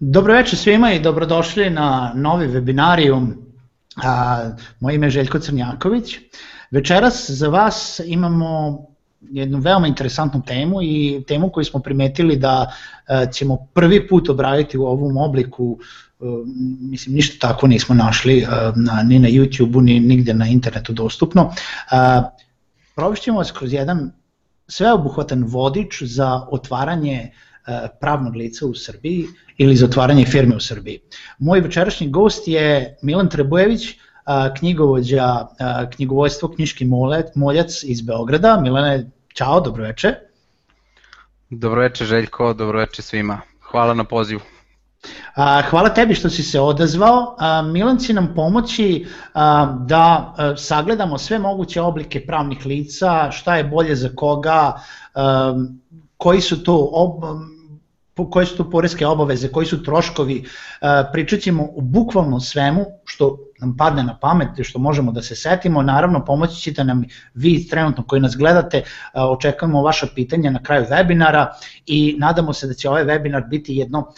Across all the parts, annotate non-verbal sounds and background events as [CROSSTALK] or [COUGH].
Dobro večer svima i dobrodošli na novi webinarijum. Moje ime je Željko Crnjaković. Večeras za vas imamo jednu veoma interesantnu temu i temu koju smo primetili da e, ćemo prvi put obraditi u ovom obliku e, mislim ništa tako nismo našli e, ni na YouTube-u ni nigde na internetu dostupno. Provešćemo vas kroz jedan sveobuhvatan vodič za otvaranje pravnog lica u Srbiji ili za otvaranje firme u Srbiji. Moj večerašnji gost je Milan Trebojević, knjigovođa knjigovojstvo Knjiški moljac iz Beograda. Milane, čao, dobroveče. Dobroveče Željko, dobroveče svima. Hvala na pozivu. Hvala tebi što si se odazvao. Milan će nam pomoći da sagledamo sve moguće oblike pravnih lica, šta je bolje za koga, koji su to koje su to poreske obaveze, koji su troškovi, e, pričat ćemo o bukvalno svemu što nam padne na pamet, što možemo da se setimo, naravno pomoći ćete nam vi trenutno koji nas gledate, e, očekujemo vaša pitanja na kraju webinara i nadamo se da će ovaj webinar biti jedno,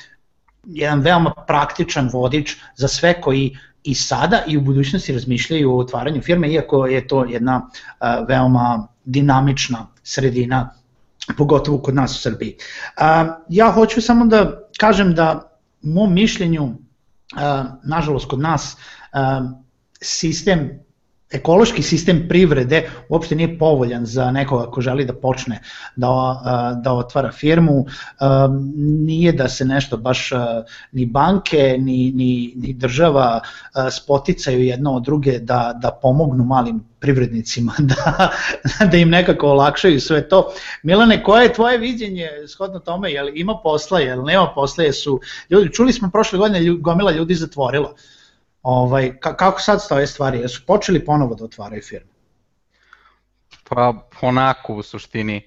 jedan veoma praktičan vodič za sve koji i sada i u budućnosti razmišljaju o otvaranju firme, iako je to jedna e, veoma dinamična sredina pogotovo kod nas u Srbiji. Ja hoću samo da kažem da mom mišljenju, nažalost kod nas, sistem ekološki sistem privrede uopšte nije povoljan za nekoga ko želi da počne da, da otvara firmu, nije da se nešto baš ni banke ni, ni, ni država spoticaju jedno od druge da, da pomognu malim privrednicima, [LAUGHS] da, da im nekako olakšaju sve to. Milane, koje je tvoje viđenje shodno tome, jel ima posla, jel nema posla, jesu, ljudi, čuli smo prošle godine gomila ljudi zatvorila, Ovaj, kako sad stoje stvari? Jesu počeli ponovo da otvaraju firme? Pa onako u suštini.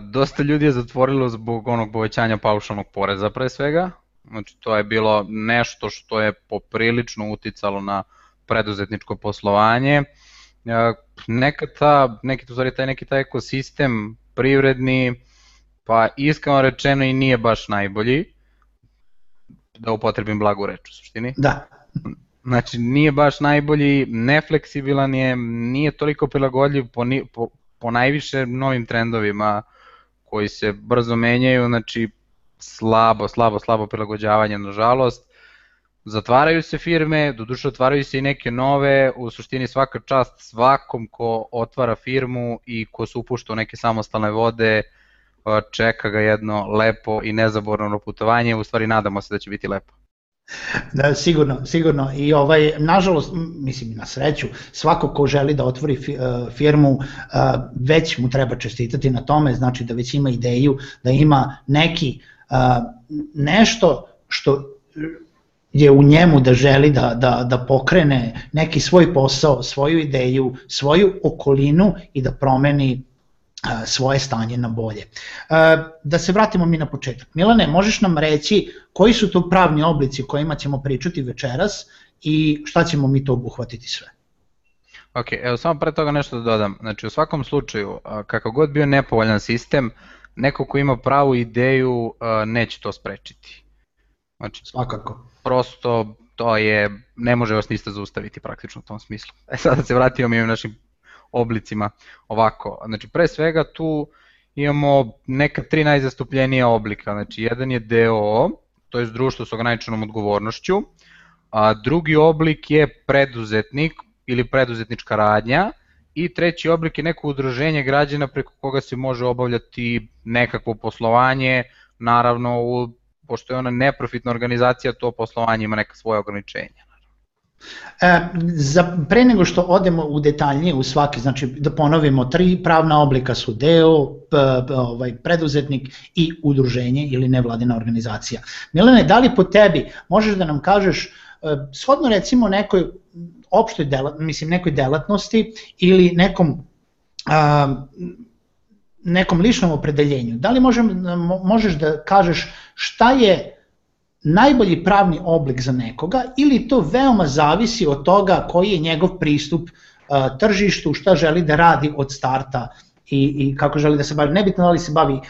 Dosta ljudi je zatvorilo zbog onog povećanja paušalnog poreza pre svega. Znači to je bilo nešto što je poprilično uticalo na preduzetničko poslovanje. Neka ta, neki, u stvari taj neki taj ekosistem privredni, pa iskreno rečeno i nije baš najbolji, da upotrebim blagu reč u suštini. Da. Znači, nije baš najbolji, nefleksibilan je, nije toliko prilagodljiv po, po, po najviše novim trendovima koji se brzo menjaju, znači slabo, slabo, slabo prilagođavanje, nažalost. Zatvaraju se firme, doduše otvaraju se i neke nove, u suštini svaka čast svakom ko otvara firmu i ko se upušta u neke samostalne vode, čeka ga jedno lepo i nezaborno putovanje, u stvari nadamo se da će biti lepo. Da, sigurno, sigurno. I ovaj, nažalost, mislim na sreću, svako ko želi da otvori e, firmu, e, već mu treba čestitati na tome, znači da već ima ideju, da ima neki e, nešto što je u njemu da želi da, da, da pokrene neki svoj posao, svoju ideju, svoju okolinu i da promeni svoje stanje na bolje. Da se vratimo mi na početak. Milane, možeš nam reći koji su to pravni oblici kojima ćemo pričati večeras i šta ćemo mi to obuhvatiti sve? Ok, evo samo pre toga nešto da dodam. Znači u svakom slučaju, kakav god bio nepovoljan sistem, neko ko ima pravu ideju neće to sprečiti. Znači, Svakako. Prosto to je, ne može vas ništa zaustaviti praktično u tom smislu. E sad da se vratimo mi našim oblicima ovako. Znači pre svega tu imamo neka tri najzastupljenija oblika. Znači jedan je DOO, to je društvo s ograničenom odgovornošću, a drugi oblik je preduzetnik ili preduzetnička radnja i treći oblik je neko udruženje građana preko koga se može obavljati nekakvo poslovanje, naravno u, pošto je ona neprofitna organizacija, to poslovanje ima neka svoje ograničenja. E, za, pre nego što odemo u detaljnije u svaki, znači da ponovimo, tri pravna oblika su deo, p, p, ovaj, preduzetnik i udruženje ili nevladina organizacija. Milene, da li po tebi možeš da nam kažeš, e, shodno recimo nekoj opštoj delat, mislim nekoj delatnosti ili nekom a, nekom ličnom opredeljenju, da li možem, možeš da kažeš šta je najbolji pravni oblik za nekoga ili to veoma zavisi od toga koji je njegov pristup uh, tržištu, šta želi da radi od starta i, i kako želi da se bavi. Nebitno da li se bavi uh,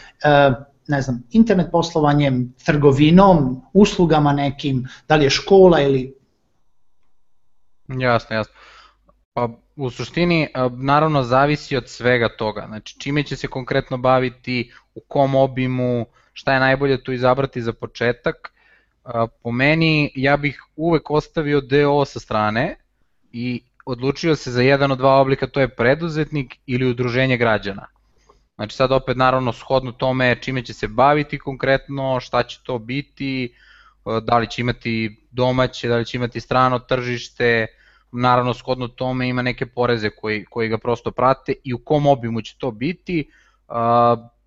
ne znam, internet poslovanjem, trgovinom, uslugama nekim, da li je škola ili... Jasno, jasno. Pa u suštini naravno zavisi od svega toga. Znači čime će se konkretno baviti, u kom obimu, šta je najbolje tu izabrati za početak. Po meni ja bih uvek ostavio DO sa strane i odlučio se za jedan od dva oblika, to je preduzetnik ili udruženje građana. Znači sad opet naravno shodno tome čime će se baviti konkretno, šta će to biti, da li će imati domaće, da li će imati strano tržište, naravno shodno tome ima neke poreze koji, koji ga prosto prate i u kom obimu će to biti.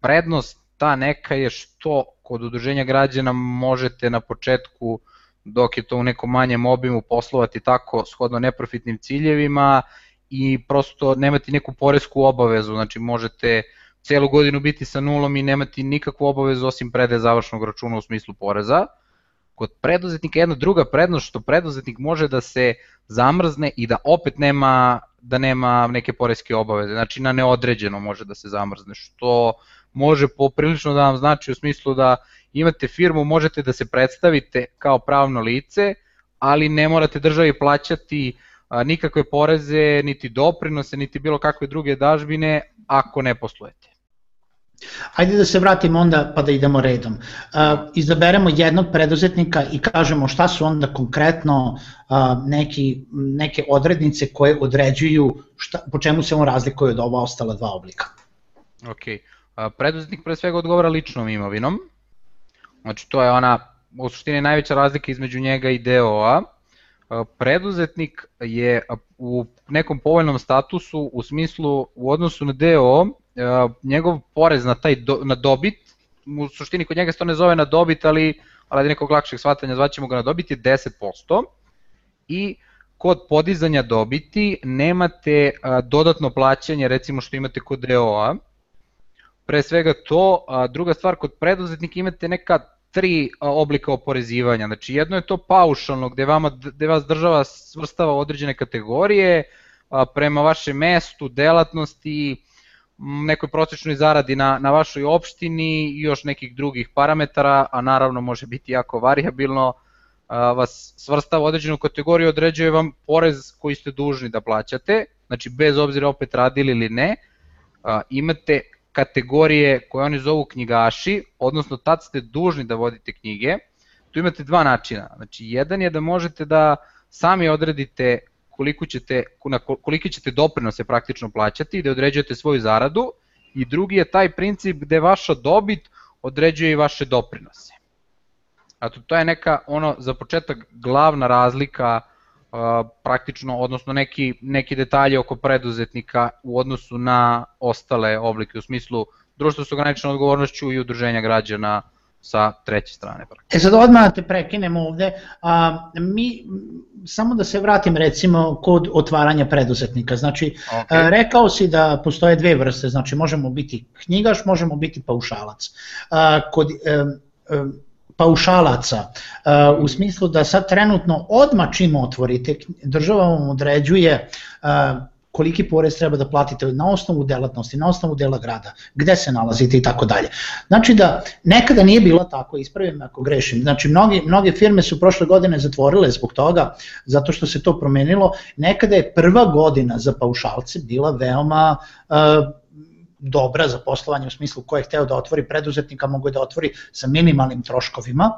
Prednost ta neka je što kod udruženja građana možete na početku dok je to u nekom manjem obimu poslovati tako shodno neprofitnim ciljevima i prosto nemati neku poresku obavezu, znači možete celu godinu biti sa nulom i nemati nikakvu obavezu osim prede završnog računa u smislu poreza. Kod preduzetnika je jedna druga prednost što preduzetnik može da se zamrzne i da opet nema da nema neke poreske obaveze, znači na neodređeno može da se zamrzne, što može poprilično da vam znači u smislu da imate firmu, možete da se predstavite kao pravno lice, ali ne morate državi plaćati nikakve poreze, niti doprinose, niti bilo kakve druge dažbine ako ne poslujete. Ajde da se vratimo onda pa da idemo redom. Izaberemo jednog preduzetnika i kažemo šta su onda konkretno neki, neke odrednice koje određuju šta, po čemu se on razlikuje od ova ostala dva oblika. Ok, uh, preduzetnik pre svega odgovara ličnom imovinom, znači to je ona u suštini najveća razlika između njega i DOA. Preduzetnik je u nekom povoljnom statusu u smislu u odnosu na DO njegov porez na taj do, na dobit, u suštini kod njega se to ne zove na dobit, ali ali nekog lakšeg shvatanja zvaćemo ga na dobit je 10% i kod podizanja dobiti nemate dodatno plaćanje recimo što imate kod DOA. Pre svega to, a, druga stvar kod preduzetnika imate neka tri oblika oporezivanja. Znači jedno je to paušalno gde, vama, gde vas država svrstava određene kategorije a, prema vašem mestu, delatnosti, nekoj prosečnoj zaradi na, na vašoj opštini i još nekih drugih parametara, a naravno može biti jako variabilno, vas svrstava određenu kategoriju, određuje vam porez koji ste dužni da plaćate, znači bez obzira opet radili ili ne, imate kategorije koje oni zovu knjigaši, odnosno tad ste dužni da vodite knjige, tu imate dva načina, znači jedan je da možete da sami odredite koliko ćete, na koliki ćete doprinose praktično plaćati, gde određujete svoju zaradu i drugi je taj princip gde vaša dobit određuje i vaše doprinose. A to, je neka ono za početak glavna razlika praktično, odnosno neki, neki detalje oko preduzetnika u odnosu na ostale oblike, u smislu društva s ograničenom odgovornošću i udruženja građana sa treće strane. E sad odmah da te prekinemo ovde, a, mi, samo da se vratim recimo kod otvaranja preduzetnika, znači okay. a, rekao si da postoje dve vrste, znači možemo biti knjigaš, možemo biti paušalac. A, kod a, a, paušalaca, u smislu da sad trenutno odmah čim otvorite, država vam određuje koliki porez treba da platite na osnovu delatnosti, na osnovu dela grada, gde se nalazite i tako dalje. Znači da nekada nije bilo tako, ispravim ako grešim, znači mnogi, mnoge firme su prošle godine zatvorile zbog toga, zato što se to promenilo, nekada je prva godina za paušalce bila veoma uh, dobra za poslovanje u smislu ko je hteo da otvori preduzetnika mogu da otvori sa minimalnim troškovima,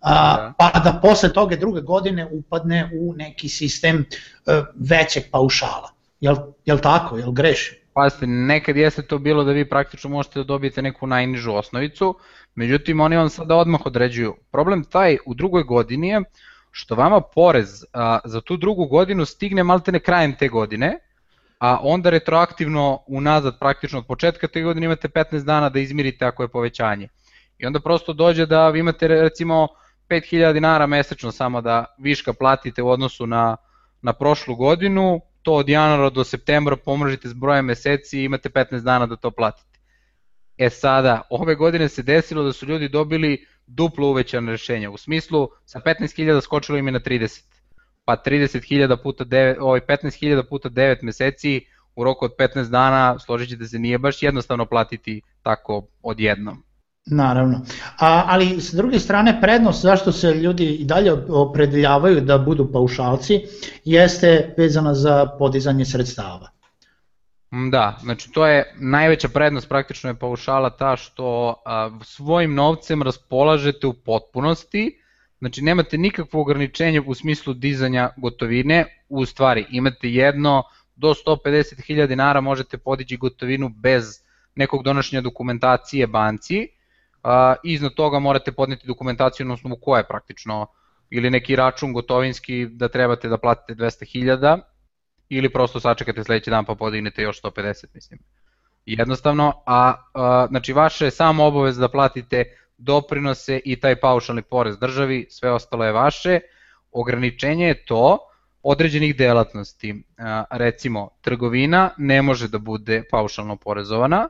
a, da. pa da posle toga druge godine upadne u neki sistem uh, većeg paušala. Jel, jel tako, jel grešim? Pazite, nekad jeste to bilo da vi praktično možete da dobijete neku najnižu osnovicu, međutim oni vam sada odmah određuju. Problem taj u drugoj godini je što vama porez a, za tu drugu godinu stigne maltene krajem te godine, a onda retroaktivno unazad praktično od početka te godine imate 15 dana da izmirite ako je povećanje. I onda prosto dođe da vi imate recimo 5000 dinara mesečno samo da viška platite u odnosu na, na prošlu godinu, to od januara do septembra pomnožite s brojem meseci i imate 15 dana da to platite. E sada, ove godine se desilo da su ljudi dobili duplo uvećane rešenja, u smislu sa 15.000 skočilo im je na 30, pa 30.000 puta 9, ovaj 15.000 puta 9 meseci u roku od 15 dana, složit ćete se, nije baš jednostavno platiti tako odjednom. Naravno, A, ali s druge strane prednost zašto se ljudi i dalje opredeljavaju da budu paušalci jeste vezana za podizanje sredstava. Mm, da, znači to je najveća prednost praktično je paušala ta što a, svojim novcem raspolažete u potpunosti, znači nemate nikakvo ograničenje u smislu dizanja gotovine, u stvari imate jedno do 150.000 dinara možete podići gotovinu bez nekog donošenja dokumentacije banci, a, iznad toga morate podneti dokumentaciju na osnovu koje praktično? Ili neki račun gotovinski da trebate da platite 200.000 ili prosto sačekate sledeći dan pa podignete još 150 mislim. Jednostavno, a, a znači vaše je samo obavez da platite doprinose i taj paušalni porez državi, sve ostalo je vaše. Ograničenje je to određenih delatnosti. Recimo, trgovina ne može da bude paušalno porezovana,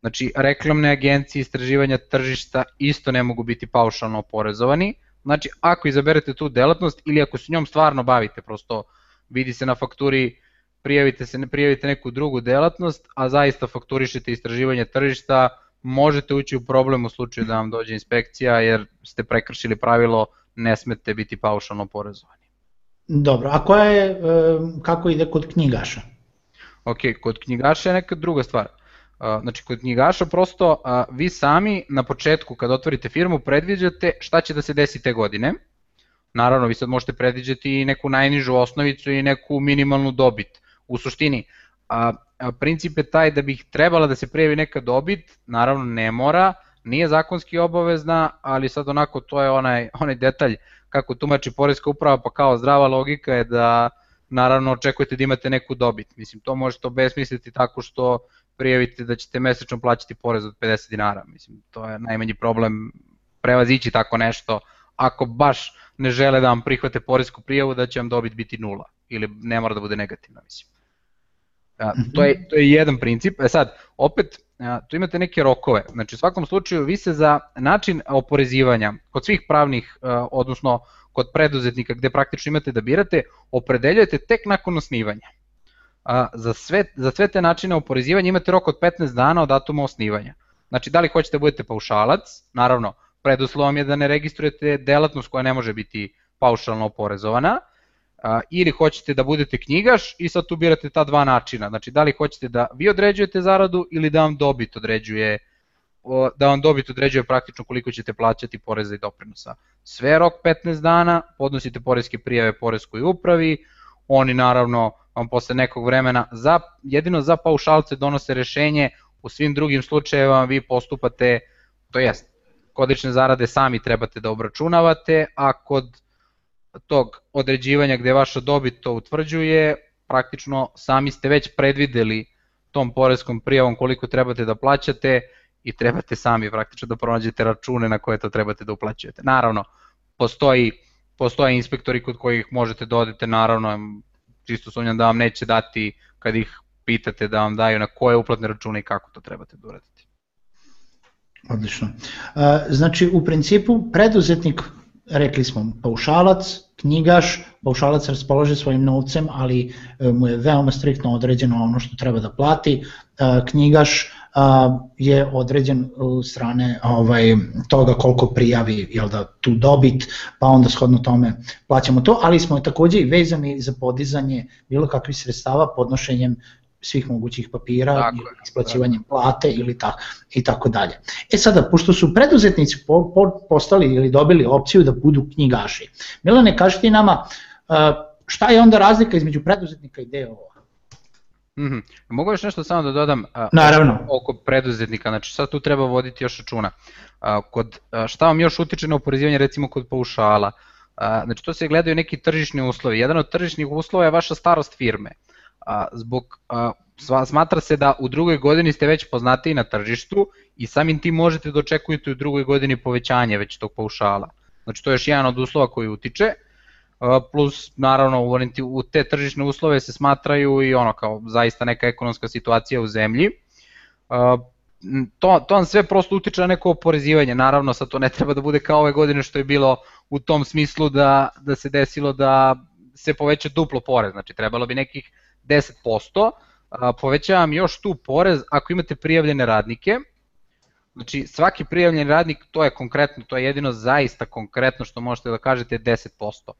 Znači, reklamne agencije istraživanja tržišta isto ne mogu biti paušalno oporezovani. Znači, ako izaberete tu delatnost ili ako se njom stvarno bavite, prosto vidi se na fakturi, prijavite se, ne prijavite neku drugu delatnost, a zaista fakturišete istraživanje tržišta, možete ući u problem u slučaju da vam dođe inspekcija jer ste prekršili pravilo ne smete biti paušalno oporezovani. Dobro, a koja je, kako ide kod knjigaša? Ok, kod knjigaša je neka druga stvar. Znači, kod knjigaša prosto vi sami na početku kad otvorite firmu predviđate šta će da se desi te godine. Naravno, vi sad možete predviđati i neku najnižu osnovicu i neku minimalnu dobit. U suštini, a, a princip je taj da bih trebala da se prijavi neka dobit, naravno ne mora, nije zakonski obavezna, ali sad onako to je onaj, onaj detalj kako tumači Poreska uprava, pa kao zdrava logika je da naravno očekujete da imate neku dobit. Mislim, to možete obesmisliti tako što prijavite da ćete mesečno plaćati porez od 50 dinara. Mislim, to je najmanji problem prevazići tako nešto ako baš ne žele da vam prihvate porezku prijavu da će vam dobit biti nula ili ne mora da bude negativna, mislim. A, to, je, to je jedan princip. E sad, opet, tu imate neke rokove. Znači, u svakom slučaju, vi se za način oporezivanja kod svih pravnih, a, odnosno kod preduzetnika gde praktično imate da birate, opredeljujete tek nakon osnivanja za, sve, za sve te načine oporezivanja imate rok od 15 dana od datuma osnivanja. Znači, da li hoćete da budete paušalac, naravno, preduslovom je da ne registrujete delatnost koja ne može biti paušalno oporezovana, a, ili hoćete da budete knjigaš i sad tu birate ta dva načina. Znači, da li hoćete da vi određujete zaradu ili da vam dobit određuje da vam dobit određuje praktično koliko ćete plaćati poreza i doprinosa. Sve rok 15 dana, podnosite poreske prijave poreskoj upravi, oni naravno vam posle nekog vremena za, jedino za paušalce donose rešenje, u svim drugim slučajevima vi postupate, to jest, kodične zarade sami trebate da obračunavate, a kod tog određivanja gde vaša dobit to utvrđuje, praktično sami ste već predvideli tom poreskom prijavom koliko trebate da plaćate i trebate sami praktično da pronađete račune na koje to trebate da uplaćujete. Naravno, postoji, postoje inspektori kod kojih možete da odete, naravno, čisto sumnjam da vam neće dati kad ih pitate da vam daju na koje uplatne račune i kako to trebate da uradite. Odlično. Znači, u principu, preduzetnik, rekli smo, paušalac, knjigaš, paušalac raspolože svojim novcem, ali e, mu je veoma striktno određeno ono što treba da plati, knjigaš je određen strane ovaj, toga koliko prijavi jel da, tu dobit, pa onda shodno tome plaćamo to, ali smo takođe i vezani za podizanje bilo kakvih sredstava podnošenjem svih mogućih papira, tako, isplaćivanjem plate ili ta, i tako dalje. E sada, pošto su preduzetnici po, po, postali ili dobili opciju da budu knjigaši, Milane, kaži ti nama šta je onda razlika između preduzetnika i DOO? Mm -hmm. Mogu još nešto samo da dodam a, Naravno. oko preduzetnika, znači sad tu treba voditi još računa. A, kod, a, šta vam još utiče na oporezivanje recimo kod paušala? A, znači to se gledaju neki tržišni uslovi. Jedan od tržišnih uslova je vaša starost firme. A, zbog, a, smatra se da u drugoj godini ste već poznati na tržištu i samim tim možete da očekujete u drugoj godini povećanje već tog paušala. Znači to je još jedan od uslova koji utiče plus naravno u, te tržišne uslove se smatraju i ono kao zaista neka ekonomska situacija u zemlji. To, to vam sve prosto utiče na neko oporezivanje, naravno sad to ne treba da bude kao ove godine što je bilo u tom smislu da, da se desilo da se poveća duplo porez, znači trebalo bi nekih 10%, povećavam još tu porez ako imate prijavljene radnike, Znači svaki prijavljeni radnik, to je konkretno, to je jedino zaista konkretno što možete da kažete 10%.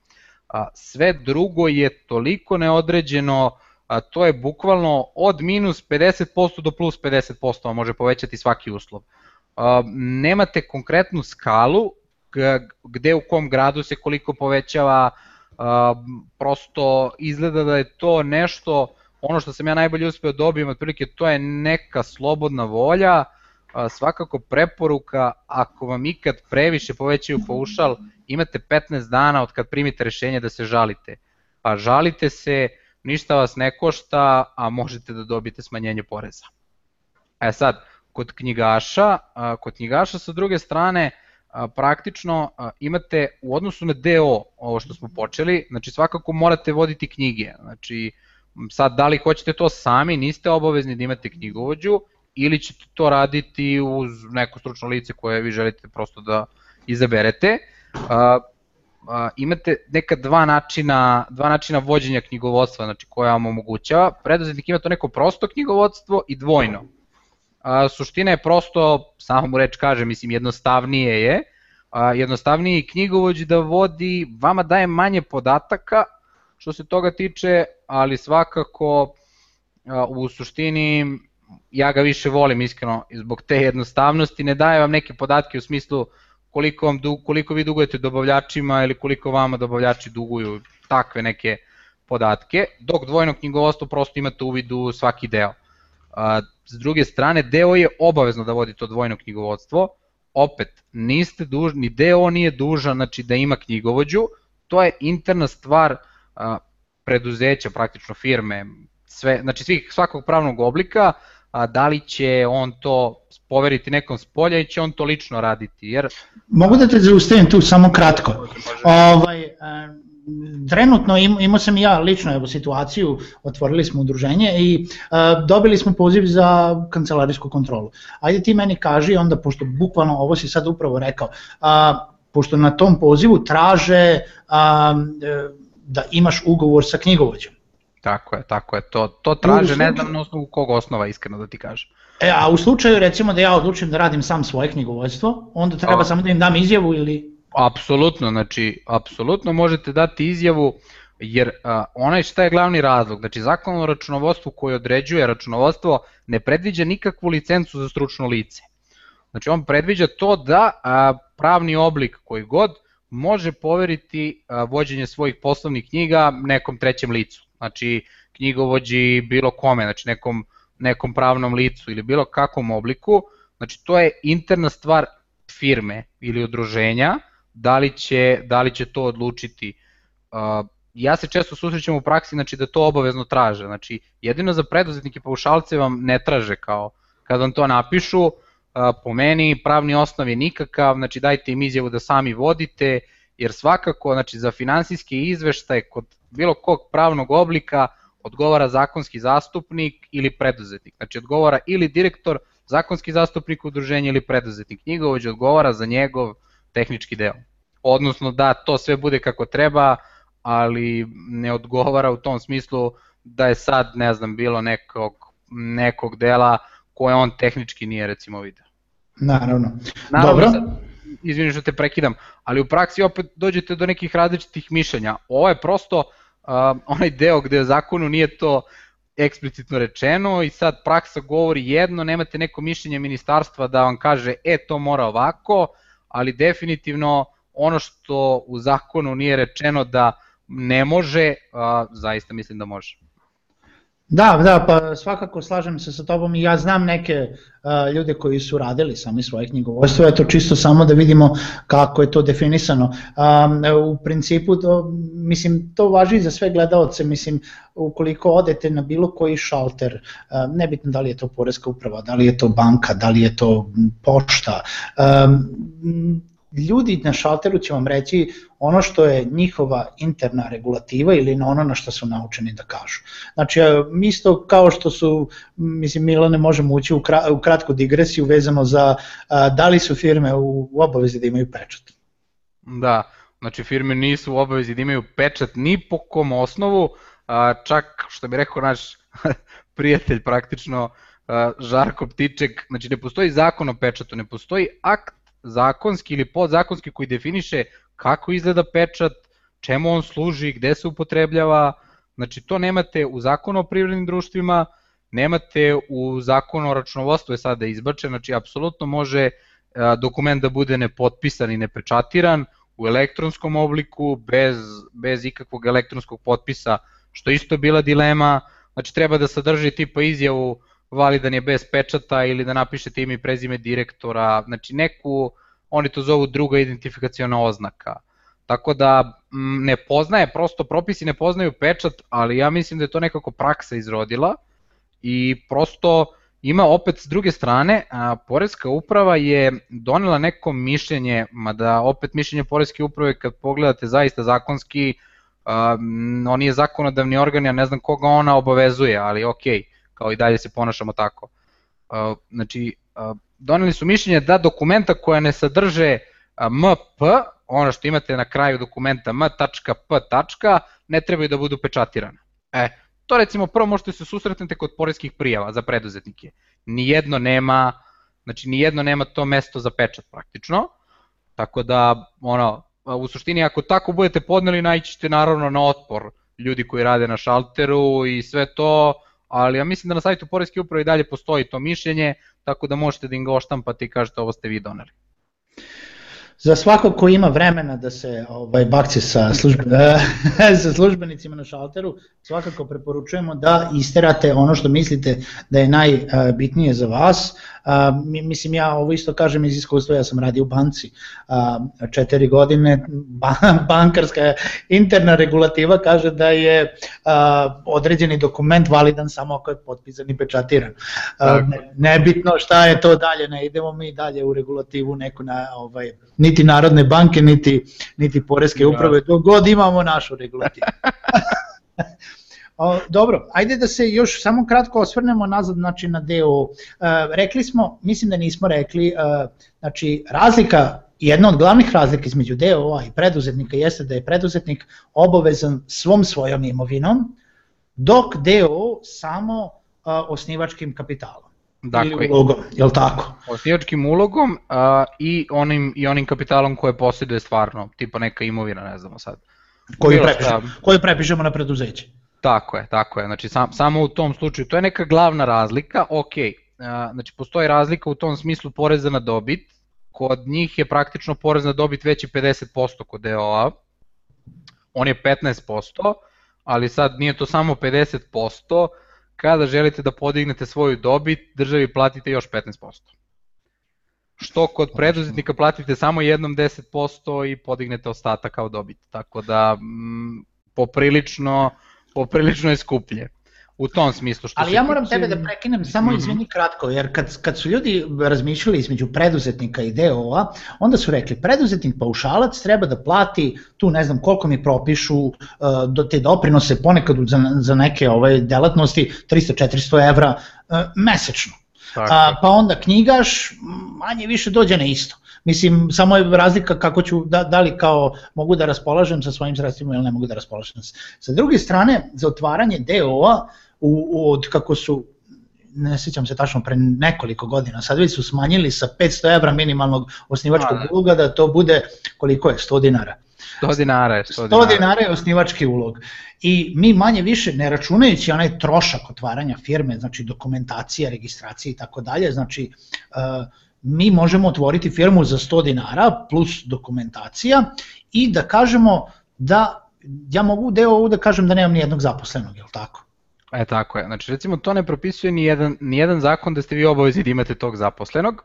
A, sve drugo je toliko neodređeno, to je bukvalno od minus 50% do plus 50% vam može povećati svaki uslov. Nemate konkretnu skalu gde u kom gradu se koliko povećava, a, prosto izgleda da je to nešto, ono što sam ja najbolje uspeo dobijem, otprilike to je neka slobodna volja, svakako preporuka, ako vam ikad previše povećaju paušal, imate 15 dana od kad primite rešenje da se žalite. Pa žalite se, ništa vas ne košta, a možete da dobijete smanjenje poreza. E sad, kod knjigaša, kod knjigaša sa druge strane, praktično imate u odnosu na DO, ovo što smo počeli, znači svakako morate voditi knjige, znači sad da li hoćete to sami, niste obavezni da imate knjigovođu, ili ćete to raditi uz neko stručno lice koje vi želite prosto da izaberete. Uh, uh, imate neka dva načina, dva načina vođenja knjigovodstva, znači koja vam omogućava. Preduzetnik ima to neko prosto knjigovodstvo i dvojno. Uh, suština je prosto, samo mu reč kaže, mislim jednostavnije je, uh, jednostavnije knjigovođi da vodi, vama daje manje podataka što se toga tiče, ali svakako uh, u suštini ja ga više volim iskreno zbog te jednostavnosti, ne daje vam neke podatke u smislu koliko, vam, koliko vi dugujete dobavljačima ili koliko vama dobavljači duguju, takve neke podatke, dok dvojno knjigovodstvo prosto imate u svaki deo. A, s druge strane, deo je obavezno da vodi to dvojno knjigovodstvo, opet, niste dužni, deo nije dužan znači, da ima knjigovođu, to je interna stvar a, preduzeća, praktično firme, sve, znači svih, svakog pravnog oblika, a, da li će on to poveriti nekom s polja i će on to lično raditi. Jer... Mogu da te zaustavim tu samo kratko. Ovaj, trenutno im, imao sam i ja lično evo, situaciju, otvorili smo udruženje i uh, dobili smo poziv za kancelarijsku kontrolu. Ajde ti meni kaži onda, pošto bukvalno ovo si sad upravo rekao, uh, pošto na tom pozivu traže uh, da imaš ugovor sa knjigovođom. Tako je, tako je. To, to traže, ne znam na osnovu kog osnova, iskreno da ti kažem. E, a u slučaju recimo da ja odlučim da radim sam svoje knjigovodstvo, onda treba a, samo da im dam izjavu ili... Apsolutno, znači, apsolutno možete dati izjavu, jer a, onaj šta je glavni razlog, znači zakon o računovodstvu koji određuje računovodstvo ne predviđa nikakvu licencu za stručno lice. Znači on predviđa to da a, pravni oblik koji god može poveriti a, vođenje svojih poslovnih knjiga nekom trećem licu. Znači knjigovođi bilo kome, znači nekom, nekom pravnom licu ili bilo kakvom obliku, znači to je interna stvar firme ili udruženja, da li će, da li će to odlučiti. Uh, ja se često susrećam u praksi znači da to obavezno traže, znači jedino za preduzetnike paušalce vam ne traže kao kad vam to napišu, uh, po meni pravni osnov je nikakav, znači dajte im izjavu da sami vodite, jer svakako znači za finansijski izveštaj kod bilo kog pravnog oblika odgovara zakonski zastupnik ili preduzetnik. Znači odgovara ili direktor, zakonski zastupnik udruženja ili preduzetnik. Knjigovođa odgovara za njegov tehnički deo. Odnosno da to sve bude kako treba, ali ne odgovara u tom smislu da je sad, ne znam, bilo nekog, nekog dela koje on tehnički nije recimo video. Naravno. Naravno Dobro. Sad, izvini što te prekidam, ali u praksi opet dođete do nekih različitih mišljenja. Ovo je prosto uh, onaj deo gde u zakonu nije to eksplicitno rečeno i sad praksa govori jedno, nemate neko mišljenje ministarstva da vam kaže e to mora ovako, ali definitivno ono što u zakonu nije rečeno da ne može, uh, zaista mislim da može. Da, da, pa svakako slažem se sa tobom i ja znam neke uh, ljude koji su radili sami svoje knjigovodstvo, eto čisto samo da vidimo kako je to definisano. Um, u principu, to, mislim, to važi za sve gledalce, mislim, ukoliko odete na bilo koji šalter, uh, nebitno da li je to Poreska uprava, da li je to banka, da li je to pošta, um, ljudi na šalteru će vam reći ono što je njihova interna regulativa ili na ono na što su naučeni da kažu. Znači, isto kao što su, mislim, Milane, možemo ući u, u kratku digresiju vezano za a, da li su firme u, u obavezi da imaju pečat. Da, znači firme nisu u obavezi da imaju pečat ni po kom osnovu, a, čak što bi rekao naš [LAUGHS] prijatelj praktično, Žarko Ptiček, znači ne postoji zakon o pečatu, ne postoji akt zakonski ili podzakonski koji definiše kako izgleda pečat, čemu on služi, gde se upotrebljava, znači to nemate u zakonu o privrednim društvima, nemate u zakonu o računovodstvu je sada izbačen, znači apsolutno može dokument da bude nepotpisan i nepečatiran u elektronskom obliku, bez, bez ikakvog elektronskog potpisa, što isto bila dilema, znači treba da sadrži tipa izjavu validan je bez pečata ili da napišete ime i prezime direktora, znači neku, oni to zovu druga identifikaciona oznaka. Tako da ne poznaje, prosto propisi ne poznaju pečat, ali ja mislim da je to nekako praksa izrodila i prosto ima opet s druge strane, a, Poreska uprava je donela neko mišljenje, mada opet mišljenje Poreske uprave kad pogledate zaista zakonski, a, on nije zakonodavni organ, ja ne znam koga ona obavezuje, ali okej. Okay kao i dalje se ponašamo tako. Znači, doneli su mišljenje da dokumenta koja ne sadrže MP, ono što imate na kraju dokumenta m.p. ne trebaju da budu pečatirane. E, to recimo prvo možete se susretnete kod poreskih prijava za preduzetnike. Nijedno nema, znači nijedno nema to mesto za pečat praktično, tako da ono, u suštini ako tako budete podneli naićete naravno na otpor ljudi koji rade na šalteru i sve to, ali ja mislim da na sajtu Poreske uprave i dalje postoji to mišljenje, tako da možete da im ga oštampate i kažete ovo ste vi doneli. Za svakog ko ima vremena da se ovaj, bakće sa, službe, [LAUGHS] sa službenicima na šalteru, svakako preporučujemo da isterate ono što mislite da je najbitnije za vas. Mislim, ja ovo isto kažem iz iskustva, ja sam radio u banci četiri godine, bankarska interna regulativa kaže da je određeni dokument validan samo ako je potpisan i pečatiran. Nebitno šta je to dalje, ne idemo mi dalje u regulativu neku na ovaj, niti Narodne banke, niti, niti Poreske uprave, dok god imamo našu regulativu. [LAUGHS] Dobro, ajde da se još samo kratko osvrnemo nazad znači, na deo. E, rekli smo, mislim da nismo rekli, e, znači razlika jedna od glavnih razlika između DOA i preduzetnika jeste da je preduzetnik obavezan svom svojom imovinom, dok DO samo uh, osnivačkim kapitalom. Dakle, ulogom, je li tako? Osnivačkim ulogom a, i, onim, i onim kapitalom koje posjeduje stvarno, tipa neka imovina, ne znamo sad. Koju prepišemo, koju prepišemo na preduzeće. Tako je, tako je. Znači sam, samo u tom slučaju, to je neka glavna razlika, ok, a, znači postoji razlika u tom smislu poreza na dobit, kod njih je praktično porez na dobit veći 50% kod DOA, on je 15%, ali sad nije to samo 50%, kada želite da podignete svoju dobit, državi platite još 15%. Što kod preduzetnika platite samo jednom 10% i podignete ostatak kao dobit. Tako da m, poprilično, poprilično je skuplje u tom smislu. Što Ali ja moram tebe da prekinem, samo mm -hmm. izvini kratko, jer kad, kad su ljudi razmišljali između preduzetnika i DOA, onda su rekli preduzetnik paušalac treba da plati tu ne znam koliko mi propišu uh, do te doprinose ponekad za, za neke ovaj, delatnosti 300-400 evra uh, mesečno. Tako. A, pa onda knjigaš manje više dođe na isto. Mislim, samo je razlika kako ću, da, da li kao mogu da raspolažem sa svojim sredstvima ili ne mogu da raspolažem. Sa druge strane, za otvaranje DO-a u, od kako su ne sjećam se tačno pre nekoliko godina, sad već su smanjili sa 500 evra minimalnog osnivačkog da. uloga da to bude koliko je, 100 dinara. 100 dinara je 100 dinara. 100 dinara je osnivački ulog. I mi manje više, ne računajući onaj trošak otvaranja firme, znači dokumentacija, registracija i tako dalje, znači uh, mi možemo otvoriti firmu za 100 dinara plus dokumentacija i da kažemo da ja mogu deo da kažem da nemam ni jednog zaposlenog, je li tako? E tako je, znači recimo to ne propisuje ni jedan, ni jedan zakon da ste vi obavezni da imate tog zaposlenog.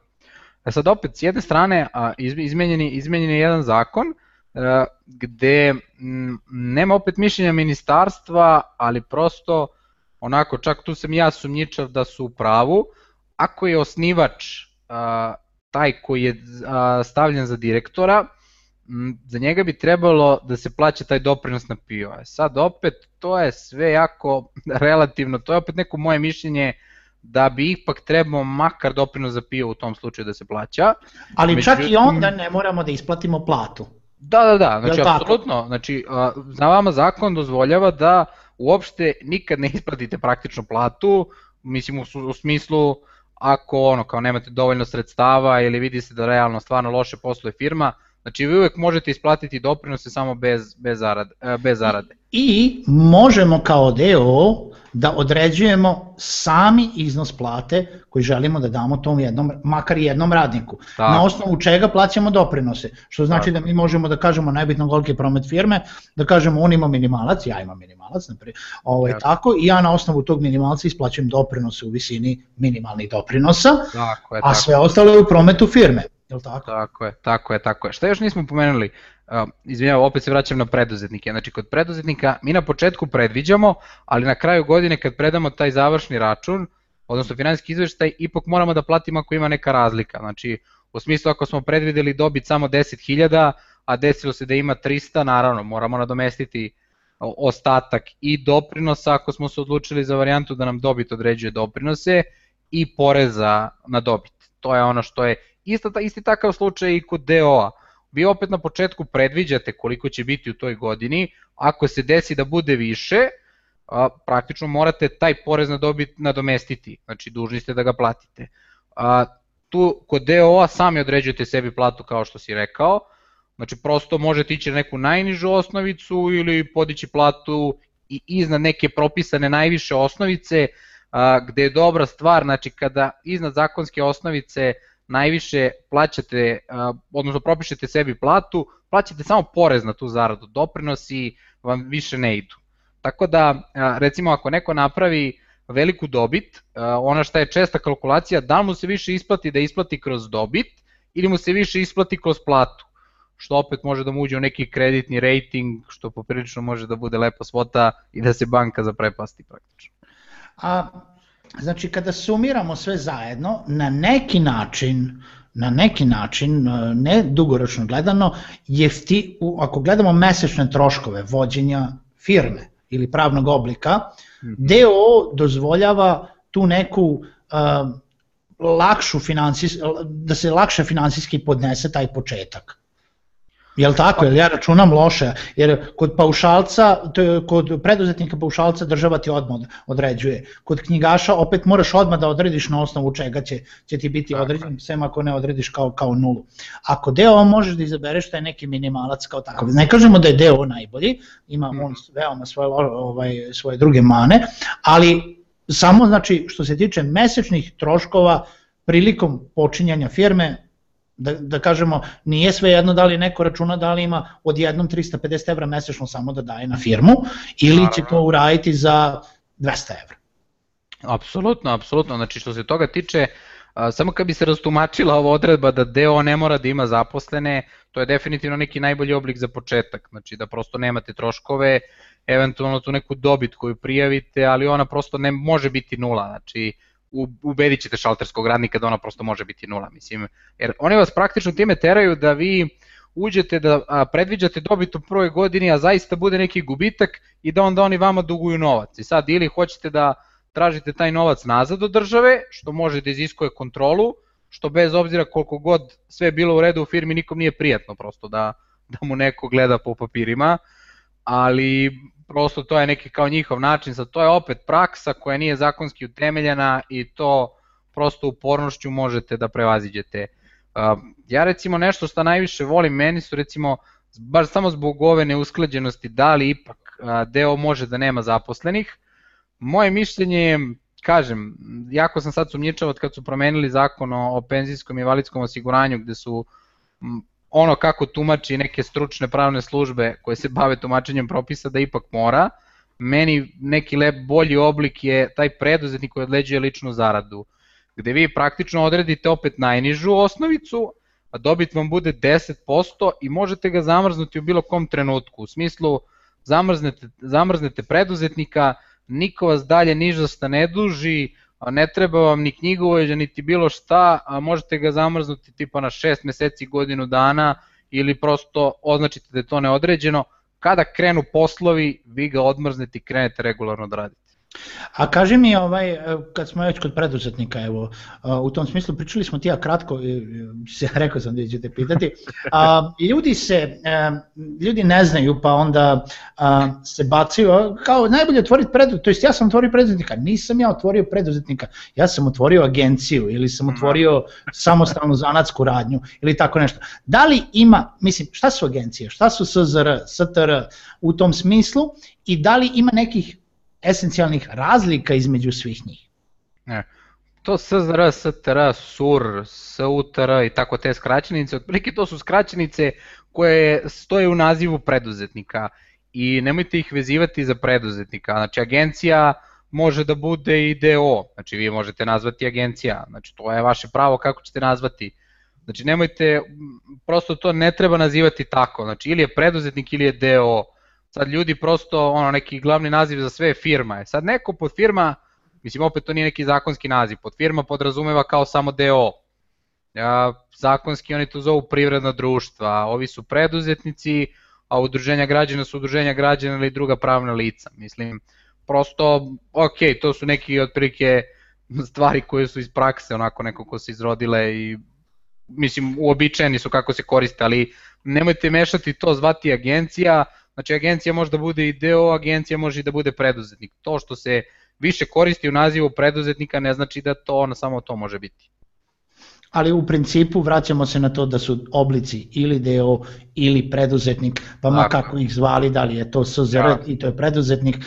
E sad opet, s jedne strane, a, izmenjeni, izmenjen je jedan zakon a, e, gde m, nema opet mišljenja ministarstva, ali prosto onako, čak tu sam ja sumnjičav da su u pravu, ako je osnivač a, taj koji je a, stavljen za direktora, za njega bi trebalo da se plaća taj doprinos na PIO. Sad opet, to je sve jako [LAUGHS] relativno, to je opet neko moje mišljenje da bi ipak trebao makar doprinos za PIO u tom slučaju da se plaća. Ali Međutim, čak i onda ne moramo da isplatimo platu. Da, da, da, znači apsolutno, znači za vama zakon dozvoljava da uopšte nikad ne isplatite praktično platu, mislim u, u smislu ako ono kao nemate dovoljno sredstava ili vidi se da realno stvarno loše posluje firma, Znači vi uvek možete isplatiti doprinose samo bez, bez, zarade, bez zarade. I možemo kao deo da određujemo sami iznos plate koji želimo da damo tom jednom, makar jednom radniku. Tako. Na osnovu čega plaćamo doprinose. Što znači Tako. da mi možemo da kažemo najbitno koliki je promet firme, da kažemo on ima minimalac, ja imam minimalac, naprijed, ovaj, tako. tako, i ja na osnovu tog minimalca isplaćujem doprinose u visini minimalnih doprinosa, tako je, tako. a sve ostalo je u prometu firme. Jel tako? Tako je, tako je, tako je. Šta još nismo pomenuli? Uh, izvinjavam, opet se vraćam na preduzetnike. Znači, kod preduzetnika mi na početku predviđamo, ali na kraju godine kad predamo taj završni račun, odnosno finansijski izveštaj, ipak moramo da platimo ako ima neka razlika. Znači, u smislu ako smo predvideli dobit samo 10.000, a desilo se da ima 300, naravno, moramo nadomestiti ostatak i doprinosa ako smo se odlučili za varijantu da nam dobit određuje doprinose i poreza na dobit. To je ono što je isto, isti takav slučaj i kod DO-a. Vi opet na početku predviđate koliko će biti u toj godini, ako se desi da bude više, a, praktično morate taj porez na dobit nadomestiti, znači dužni ste da ga platite. A, tu kod DO-a sami određujete sebi platu kao što si rekao, znači prosto možete ići na neku najnižu osnovicu ili podići platu i iznad neke propisane najviše osnovice, gde je dobra stvar, znači kada iznad zakonske osnovice najviše plaćate, odnosno propišete sebi platu, plaćate samo porez na tu zaradu, doprinosi vam više ne idu. Tako da, recimo ako neko napravi veliku dobit, ona šta je česta kalkulacija, da mu se više isplati da isplati kroz dobit ili mu se više isplati kroz platu, što opet može da mu uđe u neki kreditni rating, što poprilično može da bude lepa svota i da se banka zaprepasti praktično. A Znači, kada sumiramo sve zajedno, na neki način, na neki način, e, ne dugoročno gledano, jefti, ako gledamo mesečne troškove vođenja firme ili pravnog oblika, mm -hmm. DO dozvoljava tu neku uh, lakšu finansijs, da se lakše finansijski podnese taj početak. Jel tako, jel ja računam loše, jer kod paušalca, kod preduzetnika paušalca država ti odmah određuje. Kod knjigaša opet moraš odmah da odrediš na osnovu čega će, će ti biti određen, sem ako ne odrediš kao, kao nulu. Ako deo možeš da izabereš taj neki minimalac kao takav. Ne kažemo da je deo najbolji, ima on veoma svoje, ovaj, svoje druge mane, ali samo znači što se tiče mesečnih troškova prilikom počinjanja firme, Da, da kažemo, nije sve jedno da li neko računa da li ima odjednom 350 evra mesečno samo da daje na firmu ili će to uraditi za 200 evra. Apsolutno, apsolutno. Znači što se toga tiče, samo kad bi se rastumačila ova odredba da deo ne mora da ima zaposlene, to je definitivno neki najbolji oblik za početak. Znači da prosto nemate troškove, eventualno tu neku dobit koju prijavite, ali ona prosto ne može biti nula. Znači ubedit ćete šalterskog radnika da ona prosto može biti nula, mislim, jer oni vas praktično time teraju da vi uđete da predviđate dobit u prvoj godini, a zaista bude neki gubitak i da onda oni vama duguju novac. I sad ili hoćete da tražite taj novac nazad od države, što može da iziskuje kontrolu, što bez obzira koliko god sve bilo u redu u firmi, nikom nije prijatno prosto da, da mu neko gleda po papirima, ali prosto to je neki kao njihov način, sad to je opet praksa koja nije zakonski utemeljena i to prosto upornošću možete da prevaziđete. Ja recimo nešto što najviše volim, meni su recimo, baš samo zbog ove neusklađenosti, da li ipak deo može da nema zaposlenih, moje mišljenje je, kažem, jako sam sad sumnjičao od kad su promenili zakon o, o penzijskom i invalidskom osiguranju gde su ono kako tumači neke stručne pravne službe koje se bave tumačenjem propisa da ipak mora, meni neki lep bolji oblik je taj preduzetnik koji odleđuje ličnu zaradu, gde vi praktično odredite opet najnižu osnovicu, a dobit vam bude 10% i možete ga zamrznuti u bilo kom trenutku. U smislu, zamrznete, zamrznete preduzetnika, niko vas dalje nižasta ne duži, ne treba vam ni knjigovođa, niti bilo šta, a možete ga zamrznuti tipa na 6 meseci, godinu dana ili prosto označite da je to neodređeno. Kada krenu poslovi, vi ga odmrznete i krenete regularno da radite. A kaži mi, ovaj, e, kad smo već kod preduzetnika, evo, e, u tom smislu pričali smo ti ja kratko, se [LAUGHS] rekao sam da ćete pitati, a, ljudi se, e, ljudi ne znaju pa onda a, se bacaju, kao najbolje otvoriti preduzetnika, to jest ja sam otvorio preduzetnika, nisam ja otvorio preduzetnika, ja sam otvorio agenciju ili sam otvorio samostalnu zanatsku radnju ili tako nešto. Da li ima, mislim, šta su agencije, šta su SZR, STR u tom smislu i da li ima nekih esencijalnih razlika između svih njih. Ne. To SZR, STR, SUR, SUTR i tako te skraćenice, otprilike to su skraćenice koje stoje u nazivu preduzetnika i nemojte ih vezivati za preduzetnika. Znači agencija može da bude i DO, znači vi možete nazvati agencija, znači to je vaše pravo kako ćete nazvati. Znači nemojte, prosto to ne treba nazivati tako, znači ili je preduzetnik ili je DO, sad ljudi prosto, ono, neki glavni naziv za sve firma je. Sad neko pod firma, mislim opet to nije neki zakonski naziv, pod firma podrazumeva kao samo DO. Ja, zakonski oni to zovu privredna društva, ovi su preduzetnici, a udruženja građana su udruženja građana ili druga pravna lica. Mislim, prosto, ok, to su neki otprilike stvari koje su iz prakse, onako neko ko se izrodile i mislim, uobičajeni su kako se koriste, ali nemojte mešati to zvati agencija, Znači agencija može da bude i deo, agencija može i da bude preduzetnik. To što se više koristi u nazivu preduzetnika ne znači da to ono samo to može biti. Ali u principu vraćamo se na to da su oblici ili deo ili preduzetnik, pa ma kako ih zvali, da li je to SZR ja. i to je preduzetnik uh,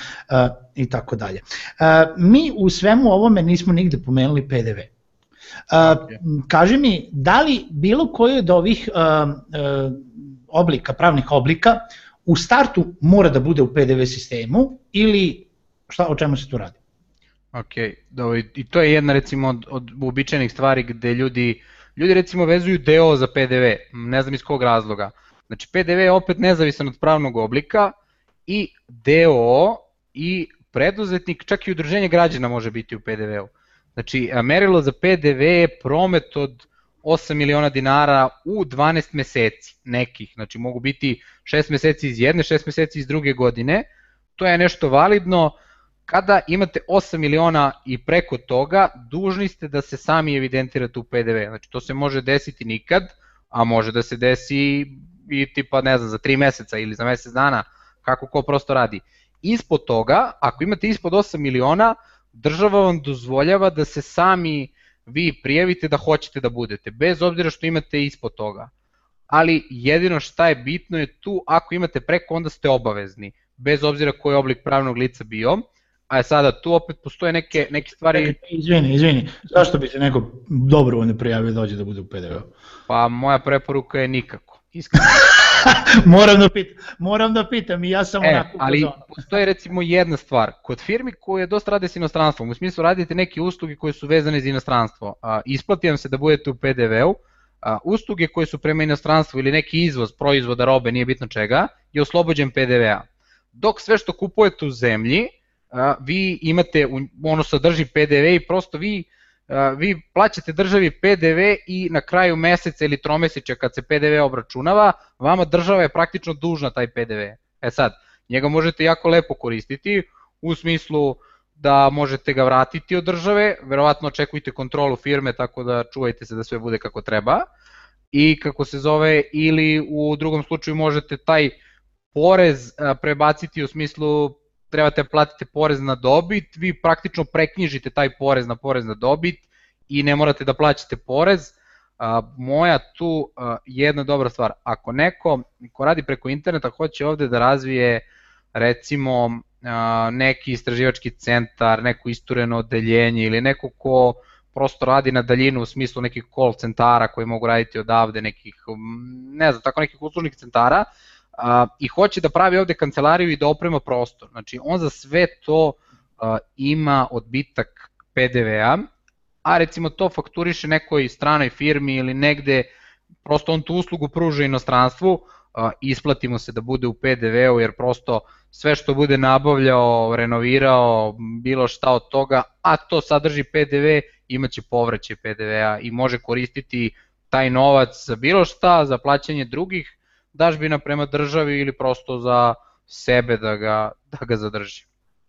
i tako dalje. Uh, mi u svemu ovome nismo nigde pomenuli PDV. Uh, kaži mi, da li bilo koji od ovih uh, uh, oblika, pravnih oblika, uh, u startu mora da bude u PDV sistemu ili šta, o čemu se tu radi? Ok, dobro, i to je jedna recimo od, od uobičajenih stvari gde ljudi, ljudi recimo vezuju deo za PDV, ne znam iz kog razloga. Znači PDV je opet nezavisan od pravnog oblika i deo i preduzetnik, čak i udruženje građana može biti u PDV-u. Znači, merilo za PDV je promet od 8 miliona dinara u 12 meseci nekih, znači mogu biti 6 meseci iz jedne, 6 meseci iz druge godine, to je nešto validno, kada imate 8 miliona i preko toga, dužni ste da se sami evidentirate u PDV, znači to se može desiti nikad, a može da se desi i tipa ne znam za 3 meseca ili za mesec dana, kako ko prosto radi. Ispod toga, ako imate ispod 8 miliona, država vam dozvoljava da se sami vi prijavite da hoćete da budete, bez obzira što imate ispod toga. Ali jedino šta je bitno je tu, ako imate preko, onda ste obavezni, bez obzira koji oblik pravnog lica bio. A je sada tu opet postoje neke, neke stvari... Izvini, izvini, zašto bi se neko dobrovoljno prijavio da dođe da bude u PDV-u? Pa moja preporuka je nikako, iskreno. [LAUGHS] moram, da pitam, moram da pitam i ja sam e, onako ali postoji recimo jedna stvar, kod firmi koje dosta rade s inostranstvom, u smislu radite neke usluge koje su vezane za inostranstvo, a, isplati vam se da budete u PDV-u, a, usluge koje su prema inostranstvu ili neki izvoz proizvoda, robe, nije bitno čega, je oslobođen PDV-a. Dok sve što kupujete u zemlji, a, vi imate, ono sadrži PDV i prosto vi vi plaćate državi PDV i na kraju meseca ili tromesečja kad se PDV obračunava, vama država je praktično dužna taj PDV. E sad, njega možete jako lepo koristiti u smislu da možete ga vratiti od države, verovatno očekujte kontrolu firme tako da čuvajte se da sve bude kako treba i kako se zove ili u drugom slučaju možete taj porez prebaciti u smislu trebate platiti porez na dobit, vi praktično preknjižite taj porez na porez na dobit i ne morate da plaćate porez. Moja tu jedna dobra stvar, ako neko ko radi preko interneta hoće ovde da razvije recimo neki istraživački centar, neko istureno odeljenje ili neko ko prosto radi na daljinu u smislu nekih call centara koji mogu raditi odavde, nekih, ne znam, tako nekih uslužnih centara, a, i hoće da pravi ovde kancelariju i da oprema prostor. Znači, on za sve to a, ima odbitak PDV-a, a recimo to fakturiše nekoj stranoj firmi ili negde, prosto on tu uslugu pruža inostranstvu, isplatimo se da bude u PDV-u jer prosto sve što bude nabavljao, renovirao, bilo šta od toga, a to sadrži PDV, imaće povraćaj PDV-a i može koristiti taj novac za bilo šta, za plaćanje drugih dažbina prema državi ili prosto za sebe da ga, da ga zadrži.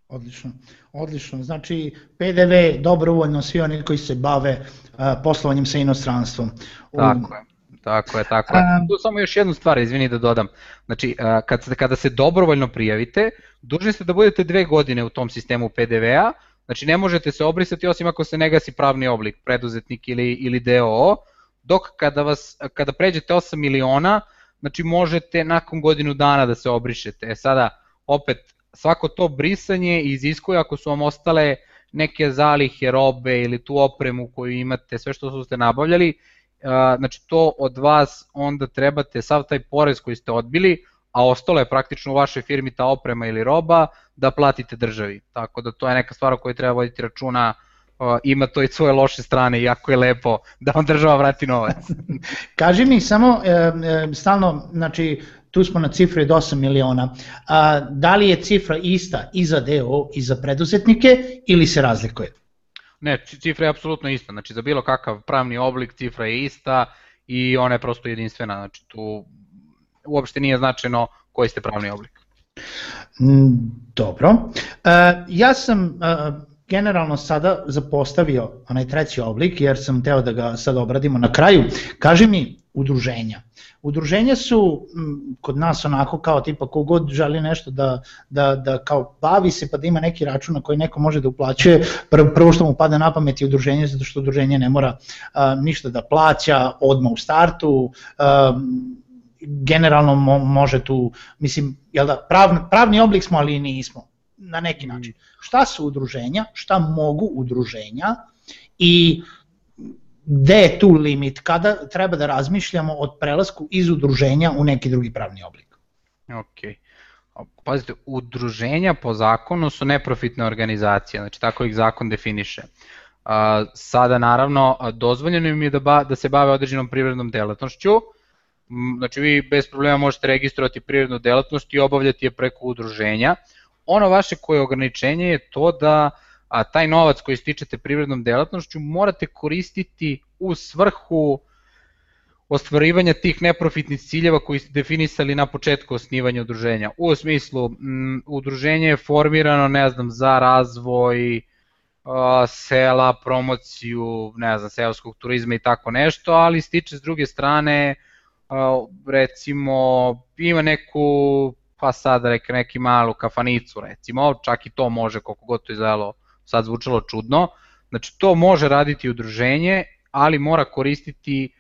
Odlično, odlično. Znači PDV dobrovoljno svi oni koji se bave uh, poslovanjem sa inostranstvom. Tako je. Tako je, tako je. Tu samo još jednu stvar, izvini da dodam. Znači, kad se, kada se dobrovoljno prijavite, dužni ste da budete dve godine u tom sistemu PDV-a, znači ne možete se obrisati osim ako se ne gasi pravni oblik, preduzetnik ili, ili DOO, dok kada, vas, kada pređete 8 miliona, znači možete nakon godinu dana da se obrišete. E sada, opet, svako to brisanje iziskuje ako su vam ostale neke zalihe robe ili tu opremu koju imate, sve što ste nabavljali, znači to od vas onda trebate sav taj porez koji ste odbili, a ostalo je praktično u vašoj firmi ta oprema ili roba, da platite državi. Tako da to je neka stvar o kojoj treba voditi računa, ima to i svoje loše strane, jako je lepo da vam država vrati novac. [LAUGHS] Kaži mi samo, e, e, stalno, znači, tu smo na cifri od 8 miliona, a, da li je cifra ista i za DO i za preduzetnike ili se razlikuje? Ne, cifra je apsolutno ista, znači za bilo kakav pravni oblik cifra je ista i ona je prosto jedinstvena, znači tu uopšte nije značajno koji ste pravni oblik. Mm, dobro. E, ja sam e, generalno sada zapostavio onaj treći oblik jer sam teo da ga sad obradimo na kraju. Kaži mi udruženja. Udruženja su kod nas onako kao tipa kogod želi nešto da, da, da kao bavi se pa da ima neki račun na koji neko može da uplaćuje, prvo, što mu pada na pamet je udruženje zato što udruženje ne mora a, ništa da plaća odmah u startu, a, generalno mo, može tu, mislim, jel da, pravni, pravni oblik smo ali nismo na neki način. Šta su udruženja, šta mogu udruženja i gde je tu limit, kada treba da razmišljamo od prelasku iz udruženja u neki drugi pravni oblik. Ok. Pazite, udruženja po zakonu su neprofitne organizacije, znači tako ih zakon definiše. Sada naravno dozvoljeno im je da, ba, da se bave određenom privrednom delatnošću, znači vi bez problema možete registrovati privrednu delatnost i obavljati je preko udruženja. Ono vaše koje ograničenje je to da a taj novac koji stičete privrednom delatnošću morate koristiti u svrhu ostvarivanja tih neprofitnih ciljeva koji ste definisali na početku osnivanja udruženja. U smislu, m, udruženje je formirano, ne znam, za razvoj a, sela, promociju, ne znam, seoskog turizma i tako nešto, ali stiče s druge strane, a, recimo, ima neku, pa sad reka neki malu kafanicu recimo, čak i to može koliko god to izgledalo sad zvučalo čudno, znači to može raditi udruženje, ali mora koristiti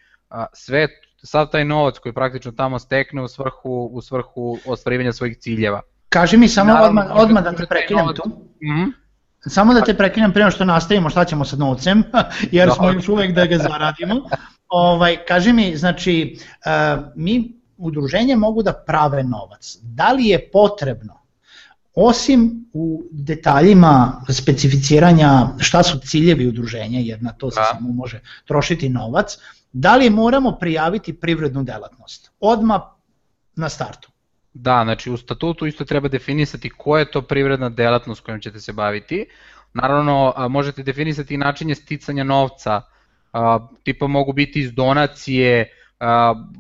sve sav taj novac koji praktično tamo stekne u svrhu, u svrhu ostvarivanja svojih ciljeva. Kaži mi samo Naravno, odmah, odmah da te prekinem tu. Mm -hmm. Samo da te prekinem prema što nastavimo šta ćemo sa novcem, [LAUGHS] jer smo još uvek da ga zaradimo. Ovaj, kaži mi, znači, mi udruženje mogu da prave novac. Da li je potrebno osim u detaljima specificiranja šta su ciljevi udruženja, jer na to se da. samo može trošiti novac, da li moramo prijaviti privrednu delatnost? Odma na startu. Da, znači u statutu isto treba definisati koja je to privredna delatnost kojom ćete se baviti. Naravno, možete definisati i načinje sticanja novca, tipa mogu biti iz donacije,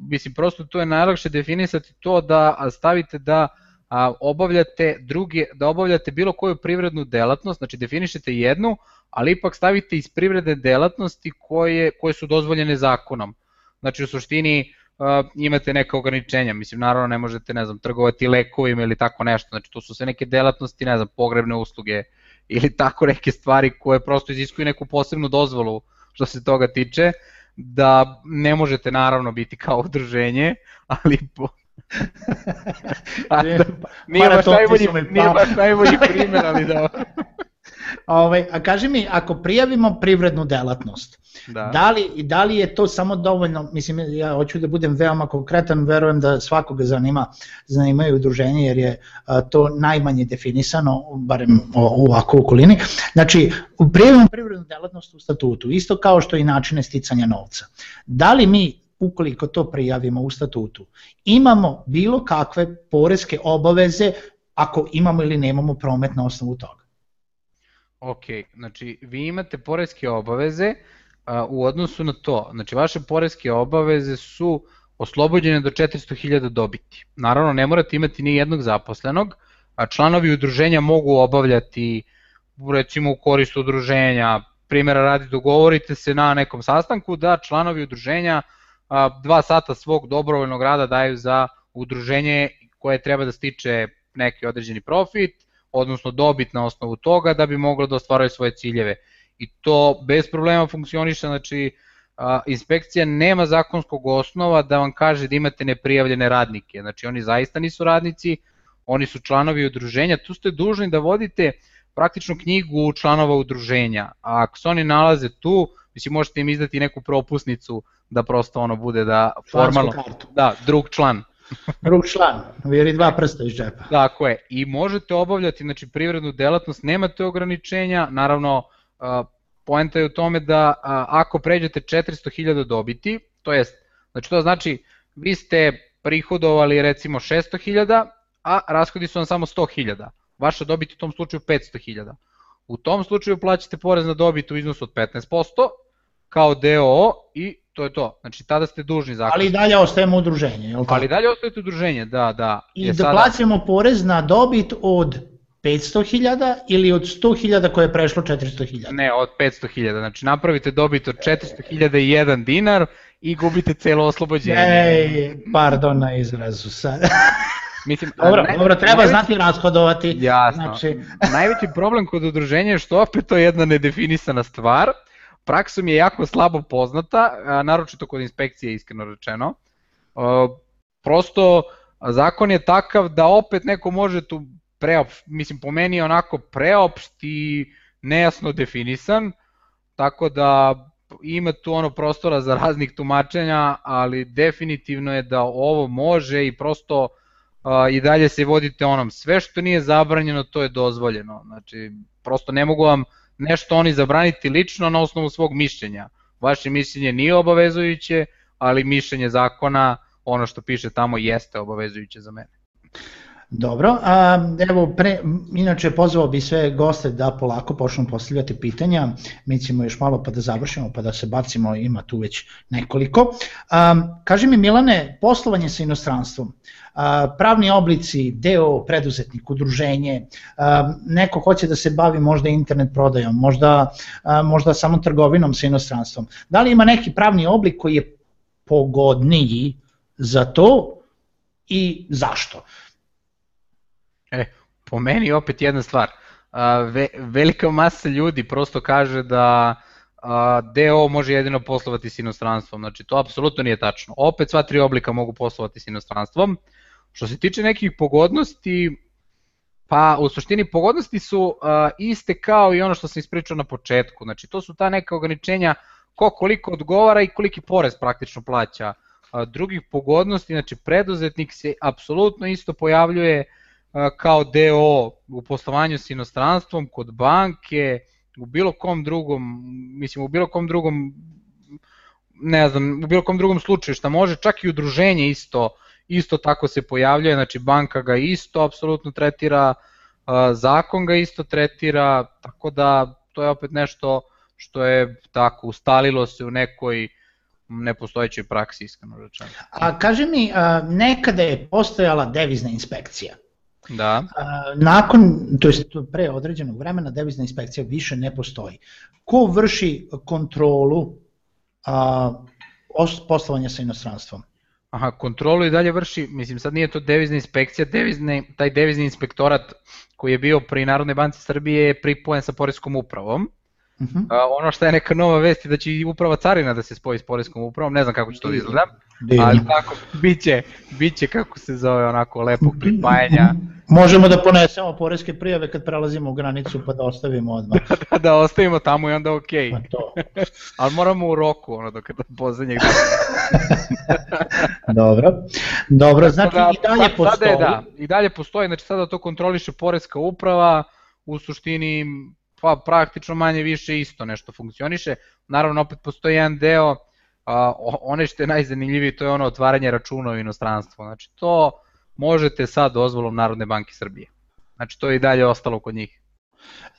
mislim prosto to je najlakše definisati to da stavite da a, obavljate druge, da obavljate bilo koju privrednu delatnost, znači definišete jednu, ali ipak stavite iz privredne delatnosti koje, koje su dozvoljene zakonom. Znači u suštini uh, imate neka ograničenja, mislim naravno ne možete ne znam trgovati lekovima ili tako nešto, znači to su sve neke delatnosti, ne znam pogrebne usluge ili tako neke stvari koje prosto iziskuju neku posebnu dozvolu što se toga tiče, da ne možete naravno biti kao udruženje, ali po, [LAUGHS] [LAUGHS] a, da, nije, baš najbolji, nije baš najbolji primjer, ali da... [LAUGHS] Ovaj, a kaži mi, ako prijavimo privrednu delatnost, da. Da, li, da li je to samo dovoljno, mislim, ja hoću da budem veoma konkretan, verujem da svakoga zanima, zanimaju udruženje, jer je a, to najmanje definisano, barem o, ovako u okolini. Znači, prijavimo privrednu delatnost u statutu, isto kao što i načine sticanja novca. Da li mi ukoliko to prijavimo u statutu, imamo bilo kakve poreske obaveze ako imamo ili nemamo promet na osnovu toga. Ok, znači vi imate poreske obaveze a, u odnosu na to, znači vaše poreske obaveze su oslobođene do 400.000 dobiti. Naravno, ne morate imati ni jednog zaposlenog, a članovi udruženja mogu obavljati recimo u korist udruženja, primjera radi dogovorite se na nekom sastanku da članovi udruženja dva sata svog dobrovoljnog rada daju za udruženje koje treba da stiče neki određeni profit, odnosno dobit na osnovu toga da bi moglo da ostvaraju svoje ciljeve. I to bez problema funkcioniše, znači inspekcija nema zakonskog osnova da vam kaže da imate neprijavljene radnike. Znači oni zaista nisu radnici, oni su članovi udruženja, tu ste dužni da vodite praktično knjigu članova udruženja, a ako se oni nalaze tu, mislim možete im izdati neku propusnicu da prosto ono bude da formalno, da, drug član. Drug član, vjeri dva prsta iz džepa. Tako je, i možete obavljati znači, privrednu delatnost, nemate ograničenja, naravno poenta je u tome da ako pređete 400.000 dobiti, to jest, znači to znači vi ste prihodovali recimo 600.000, a rashodi su vam samo 100.000. Vaša dobit u tom slučaju 500.000. U tom slučaju plaćate porez na dobit u iznosu od 15% kao DOO i to je to. Znači tada ste dužni zakon. Ali i dalje ostajemo udruženje, je li tako? Ali dalje ostajete udruženje, da, da. I je da sada... plaćamo porez na dobit od 500.000 ili od 100.000 koje je prešlo 400.000? Ne, od 500.000. Znači napravite dobit od 400.000 i 1 dinar i gubite celo oslobođenje. Ej, pardon na izrazu sad. [LAUGHS] Mislim, dobro, ne, dobro, treba najveći, znati rashodovati. Jasno. Znači... najveći problem kod udruženja je što opet to je jedna nedefinisana stvar. Praksom je jako slabo poznata, naročito kod inspekcije iskreno rečeno. Prosto zakon je takav da opet neko može tu preop, mislim po meni je onako preopšt i nejasno definisan, tako da ima tu ono prostora za raznih tumačenja, ali definitivno je da ovo može i prosto i dalje se vodite onom sve što nije zabranjeno to je dozvoljeno. Znači prosto ne mogu vam nešto oni zabraniti lično na osnovu svog mišljenja. Vaše mišljenje nije obavezujuće, ali mišljenje zakona, ono što piše tamo jeste obavezujuće za mene. Dobro, a, evo, pre, inače pozvao bi sve goste da polako počnu postavljati pitanja, mi ćemo još malo pa da završimo, pa da se bacimo, ima tu već nekoliko. A, kaži mi Milane, poslovanje sa inostranstvom, a, pravni oblici, deo, preduzetnik, udruženje, a, neko hoće da se bavi možda internet prodajom, možda, a, možda samo trgovinom sa inostranstvom. Da li ima neki pravni oblik koji je pogodniji za to i zašto? E, po meni opet jedna stvar. Ve, velika masa ljudi prosto kaže da a, DO može jedino poslovati s inostranstvom, znači to apsolutno nije tačno. Opet sva tri oblika mogu poslovati s inostranstvom. Što se tiče nekih pogodnosti, pa u suštini pogodnosti su a, iste kao i ono što sam ispričao na početku, znači to su ta neka ograničenja ko koliko odgovara i koliki porez praktično plaća. A, drugih pogodnosti, znači preduzetnik se apsolutno isto pojavljuje kao DO u poslovanju s inostranstvom, kod banke, u bilo kom drugom, mislim u bilo kom drugom ne znam, u bilo kom drugom slučaju šta može, čak i udruženje isto isto tako se pojavljuje, znači banka ga isto apsolutno tretira, zakon ga isto tretira, tako da to je opet nešto što je tako ustalilo se u nekoj nepostojećoj praksi iskreno rečeno. A kaže mi, nekada je postojala devizna inspekcija. Da. Nakon, to jest pre određenog vremena, devizna inspekcija više ne postoji. Ko vrši kontrolu a, poslovanja sa inostranstvom? Aha, kontrolu i dalje vrši, mislim sad nije to devizna inspekcija, devizne, taj devizni inspektorat koji je bio pri Narodnoj banci Srbije je pripojen sa Poreskom upravom. Uh mhm. -huh. A, ono što je neka nova vest je da će i uprava carina da se spoji s Poreskom upravom, ne znam kako će to da izgleda, ali tako, biće, biće kako se zove onako lepog pripajanja Možemo da ponesemo poreske prijave kad prelazimo u granicu pa da ostavimo odmah. [LAUGHS] da, da ostavimo tamo i onda ok. Pa to. [LAUGHS] Ali moramo u roku, ono, dok do poslednjeg [LAUGHS] Dobro. Dobro, znači da, i dalje postoji. Sada je, da, i dalje postoji, znači sada to kontroliše poreska uprava, u suštini pa praktično manje više isto nešto funkcioniše. Naravno opet postoji jedan deo, a, one što je najzanimljiviji, to je ono otvaranje računa u inostranstvu. Znači to možete sa dozvolom Narodne banke Srbije. Znači to je i dalje ostalo kod njih.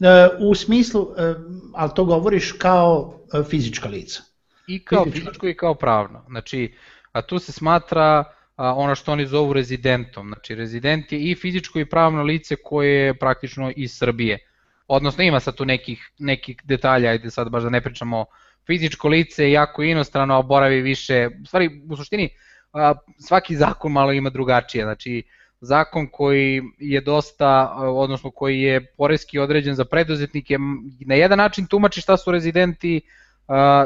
E, u smislu, e, ali to govoriš kao e, fizička lica? I kao fizičko i kao pravno. Znači, a tu se smatra ono što oni zovu rezidentom. Znači rezident je i fizičko i pravno lice koje je praktično iz Srbije. Odnosno ima sad tu nekih, nekih detalja, ajde sad baš da ne pričamo fizičko lice je jako inostrano, a boravi više, u stvari u suštini svaki zakon malo ima drugačije, znači zakon koji je dosta, odnosno koji je poreski određen za preduzetnike, na jedan način tumači šta su rezidenti,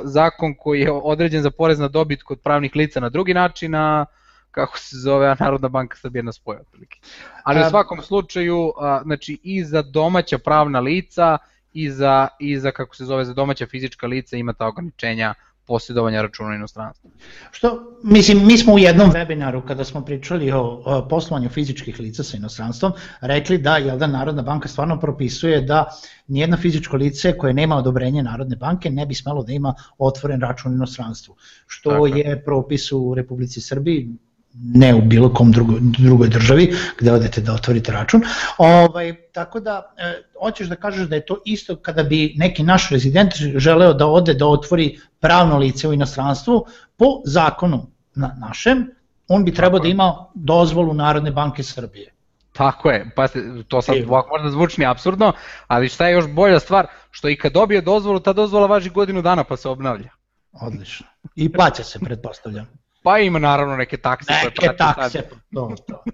zakon koji je određen za porez na dobit kod pravnih lica na drugi način, a kako se zove Narodna banka Srbije na spoje otprilike. Ali u svakom slučaju, znači i za domaća pravna lica i za, i za kako se zove za domaća fizička lica ima ta ograničenja posjedovanja računa u inostranstvu. Što, mislim, mi smo u jednom webinaru kada smo pričali o, o poslovanju fizičkih lica sa inostranstvom, rekli da jel da Narodna banka stvarno propisuje da nijedno fizičko lice koje nema odobrenje Narodne banke ne bi smelo da ima otvoren račun u inostranstvu, što Tako. je propis u Republici Srbiji, ne u bilo kom drugo, drugoj državi gde odete da otvorite račun. Ovaj, tako da, e, hoćeš da kažeš da je to isto kada bi neki naš rezident želeo da ode da otvori pravno lice u inostranstvu po zakonu na našem, on bi trebao da ima dozvolu Narodne banke Srbije. Tako je, pa to sad ovako možda zvučni absurdno, ali šta je još bolja stvar, što i kad dobije dozvolu, ta dozvola važi godinu dana pa se obnavlja. Odlično. I plaća se, pretpostavljam. Pa ima naravno neke takse neke koje takse, to, to.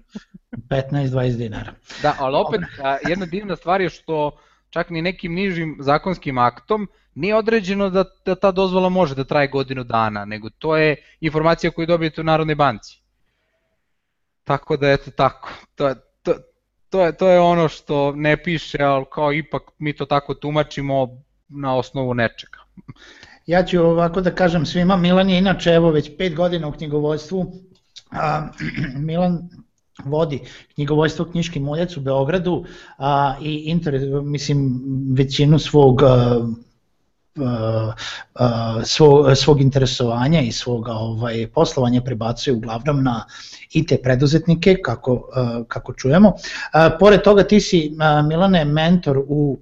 15-20 dinara. Da, ali opet a, jedna divna stvar je što čak ni nekim nižim zakonskim aktom nije određeno da, da ta dozvola može da traje godinu dana, nego to je informacija koju dobijete u Narodnoj banci. Tako da eto tako, to, to, to, je, to je ono što ne piše, ali kao ipak mi to tako tumačimo na osnovu nečega. Ja ću ovako da kažem svima, Milan je inače evo već pet godina u knjigovodstvu, a, [CLEARS THROAT] Milan vodi knjigovodstvo Knjiški muljac u Beogradu a, i interes, mislim većinu svog a, svog, svog interesovanja i svog ovaj, poslovanja prebacuje uglavnom na IT preduzetnike, kako, kako čujemo. Pored toga ti si, Milane, mentor u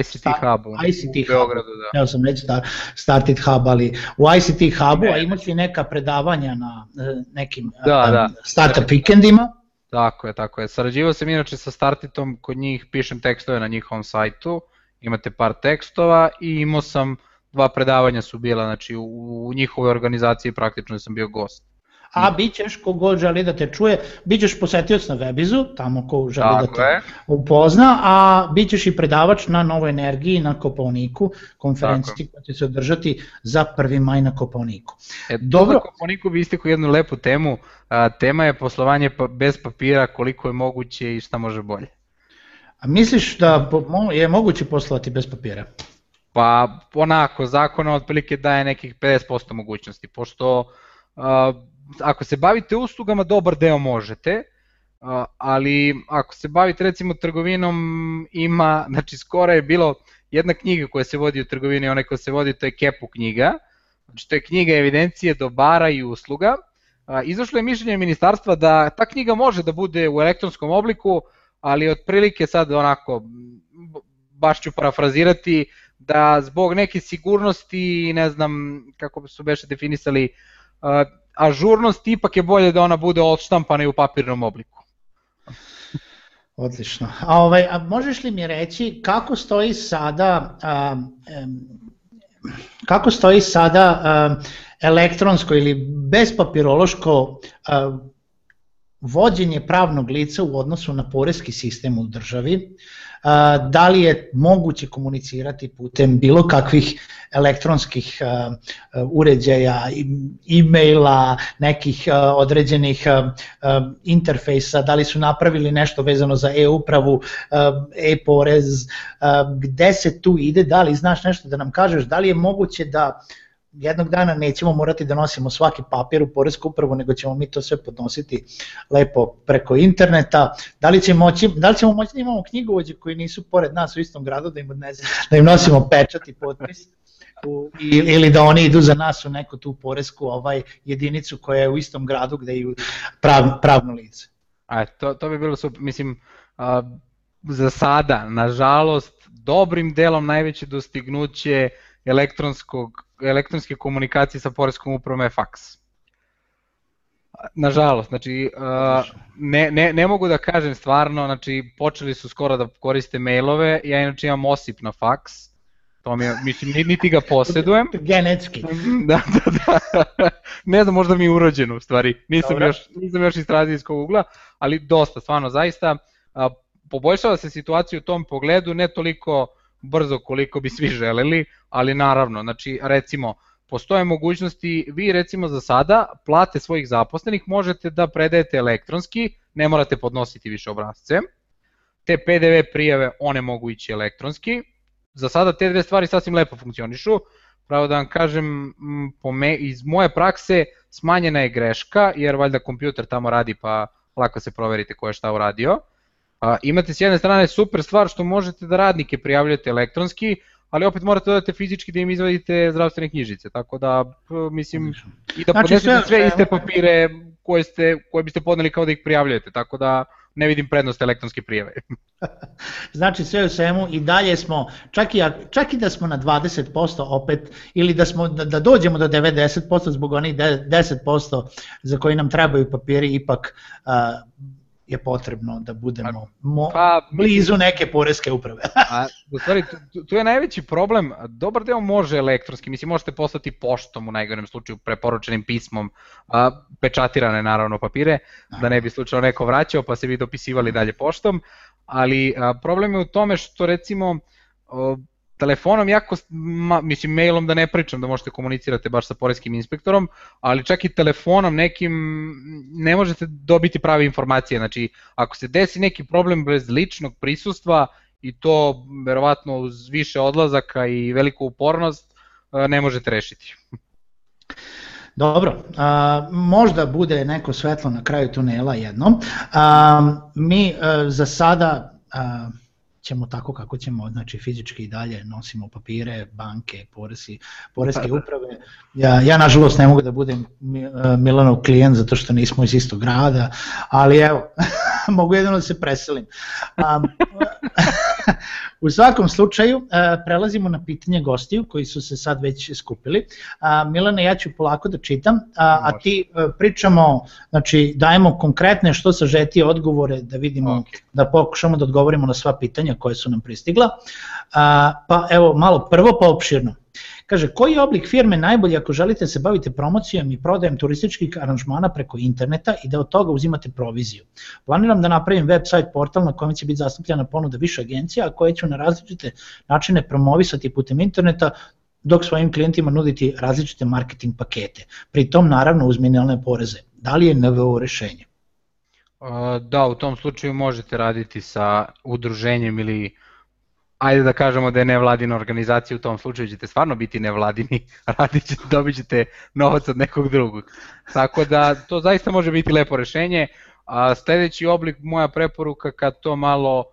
ICT Star, Hubu ICT u Beogradu, da. Ja sam reći Star, Started Hub, ali u ICT Hubu, a imaš li neka predavanja na e, nekim da, um, da. startup weekendima? Tako je, tako je. Sarađivao sam inače sa Startitom, kod njih pišem tekstove na njihovom sajtu, imate par tekstova i imao sam dva predavanja su bila, znači u, u njihovoj organizaciji praktično sam bio gost a bit ćeš, kogod želi da te čuje, bit ćeš posetioc na Webizu, tamo ko želi da Tako da te je. upozna, a bit ćeš i predavač na Novoj energiji na Koponiku, konferenciji koja će se održati za 1. maj na Koponiku. E, Dobro. Na Koponiku vi istekli jednu lepu temu, a, tema je poslovanje pa, bez papira, koliko je moguće i šta može bolje. A misliš da je moguće poslovati bez papira? Pa onako, zakon otprilike daje nekih 50% mogućnosti, pošto uh, ako se bavite uslugama, dobar deo možete, ali ako se bavite recimo trgovinom, ima, znači skoro je bilo jedna knjiga koja se vodi u trgovini, ona koja se vodi, to je Kepu knjiga, znači to je knjiga evidencije dobara i usluga, izašlo je mišljenje ministarstva da ta knjiga može da bude u elektronskom obliku, ali otprilike sad onako, baš ću parafrazirati, da zbog neke sigurnosti, ne znam kako su beše definisali, ažurnost ipak je bolje da ona bude odštampana i u papirnom obliku. Odlično. A, ovaj, a možeš li mi reći kako stoji sada a, kako stoji sada a, elektronsko ili bespapirološko a, vođenje pravnog lica u odnosu na poreski sistem u državi? Da li je moguće komunicirati putem bilo kakvih elektronskih uređaja, e-maila, nekih određenih interfejsa, da li su napravili nešto vezano za e-upravu, e-porez, gde se tu ide, da li znaš nešto da nam kažeš, da li je moguće da jednog dana nećemo morati da nosimo svaki papir u Poresku upravu, nego ćemo mi to sve podnositi lepo preko interneta. Da li ćemo moći, da li ćemo moći da imamo knjigovođe koji nisu pored nas u istom gradu, da im, ne znam, [LAUGHS] da im nosimo pečat i potpis? u, ili da oni idu za nas u neku tu poresku ovaj jedinicu koja je u istom gradu gde je prav, pravno lice. A to, to bi bilo super, mislim, a, za sada, nažalost, dobrim delom najveće dostignuće elektronskog, elektronske komunikacije sa Poreskom upravom je faks. Nažalost, znači uh, ne, ne, ne mogu da kažem stvarno, znači počeli su skoro da koriste mailove, ja inače imam OSIP na faks, to mi je, mislim, niti ga posjedujem. [LAUGHS] Genetski. [LAUGHS] Da, da, da. Ne znam, možda mi je urođeno u stvari, nisam Dobre. još, nisam još iz tradicijskog ugla, ali dosta, stvarno, zaista, poboljšava se situacija u tom pogledu, ne toliko brzo koliko bi svi želeli, ali naravno, znači recimo, postoje mogućnosti, vi recimo za sada plate svojih zaposlenih možete da predajete elektronski, ne morate podnositi više obrazce, te PDV prijave one mogu ići elektronski, za sada te dve stvari sasvim lepo funkcionišu, pravo da vam kažem, po me, iz moje prakse smanjena je greška, jer valjda kompjuter tamo radi pa lako se proverite ko je šta uradio. A, imate s jedne strane super stvar što možete da radnike prijavljate elektronski, ali opet morate dodate fizički da im izvadite zdravstvene knjižice, tako da, mislim, i da znači, podnesete sve, sve iste papire koje, ste, koje biste podneli kao da ih prijavljujete, tako da ne vidim prednost elektronske prijave. [LAUGHS] znači sve u svemu i dalje smo, čak i, čak i da smo na 20% opet, ili da, smo, da, da dođemo do 90% zbog onih 10% za koji nam trebaju papiri, ipak uh, je potrebno da budemo mo, pa, blizu neke poreske uprave. [LAUGHS] a, u stvari, tu, tu je najveći problem, dobar deo može elektronski, mislim možete poslati poštom u najgorem slučaju preporučenim pismom, a, pečatirane naravno papire, da ne bi slučajno neko vraćao pa se vi dopisivali dalje poštom, ali a, problem je u tome što recimo telefonom jako, ma, mislim mailom da ne pričam da možete komunicirate baš sa poreskim inspektorom, ali čak i telefonom nekim ne možete dobiti prave informacije, znači ako se desi neki problem bez ličnog prisustva i to verovatno uz više odlazaka i veliku upornost e, ne možete rešiti. Dobro, a, možda bude neko svetlo na kraju tunela jednom. A, mi a, e, za sada a, ćemo tako kako ćemo, znači fizički i dalje nosimo papire, banke, poresi, poreske pa da. uprave. Ja, ja nažalost ne mogu da budem e, Milanov klijent zato što nismo iz istog grada, ali evo, [LAUGHS] [LAUGHS] mogu jedino da se preselim. Um, [LAUGHS] u svakom slučaju, uh, prelazimo na pitanje gostiju koji su se sad već skupili. Milane, ja ću polako da čitam, a, a ti uh, pričamo, znači dajemo konkretne što sažetije odgovore da vidimo, okay. da pokušamo da odgovorimo na sva pitanja koje su nam pristigla. Pa evo, malo prvo pa opširno. Kaže, koji je oblik firme najbolji ako želite da se bavite promocijom i prodajem turističkih aranžmana preko interneta i da od toga uzimate proviziju? Planiram da napravim website portal na kojem će biti zastupljena ponuda više agencija, a koje ću na različite načine promovisati putem interneta, dok svojim klijentima nuditi različite marketing pakete. Pri tom naravno uz minimalne poreze. Da li je NVO rešenje? Da, u tom slučaju možete raditi sa udruženjem ili ajde da kažemo da je nevladina organizacija, u tom slučaju ćete stvarno biti nevladini, [LAUGHS] radit ćete, dobit ćete novac od nekog drugog. Tako da to zaista može biti lepo rešenje. A sledeći oblik, moja preporuka kad to malo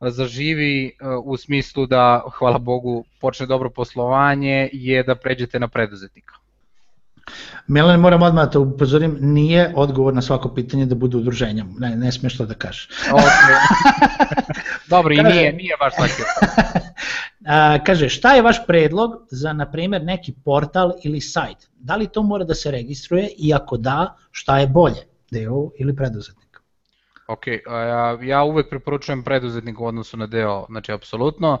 zaživi u smislu da, hvala Bogu, počne dobro poslovanje, je da pređete na preduzetnika. Milan, moram odmah da te upozorim, nije odgovor na svako pitanje da bude udruženjem, ne, ne smiješ to da kažeš. [LAUGHS] Dobro, i nije, nije baš svaki [LAUGHS] Kaže, šta je vaš predlog za, na primjer, neki portal ili sajt? Da li to mora da se registruje i ako da, šta je bolje, deo ili preduzetnik? Ok, ja, ja uvek preporučujem preduzetnik u odnosu na deo, znači apsolutno.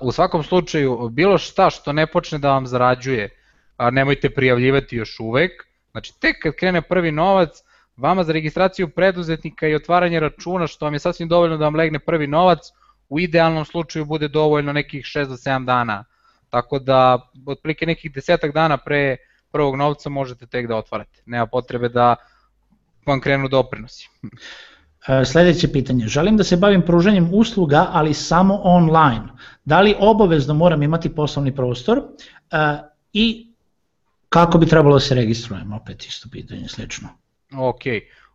U svakom slučaju, bilo šta što ne počne da vam zarađuje, a nemojte prijavljivati još uvek. Znači, tek kad krene prvi novac, vama za registraciju preduzetnika i otvaranje računa, što vam je sasvim dovoljno da vam legne prvi novac, u idealnom slučaju bude dovoljno nekih 6 do 7 dana. Tako da, otprilike nekih desetak dana pre prvog novca možete tek da otvarate. Nema potrebe da vam krenu doprinosi. E, sledeće pitanje. Želim da se bavim pružanjem usluga, ali samo online. Da li obavezno moram imati poslovni prostor? E, I Kako bi trebalo da se registrujem, opet isto pitanje, slično. Ok,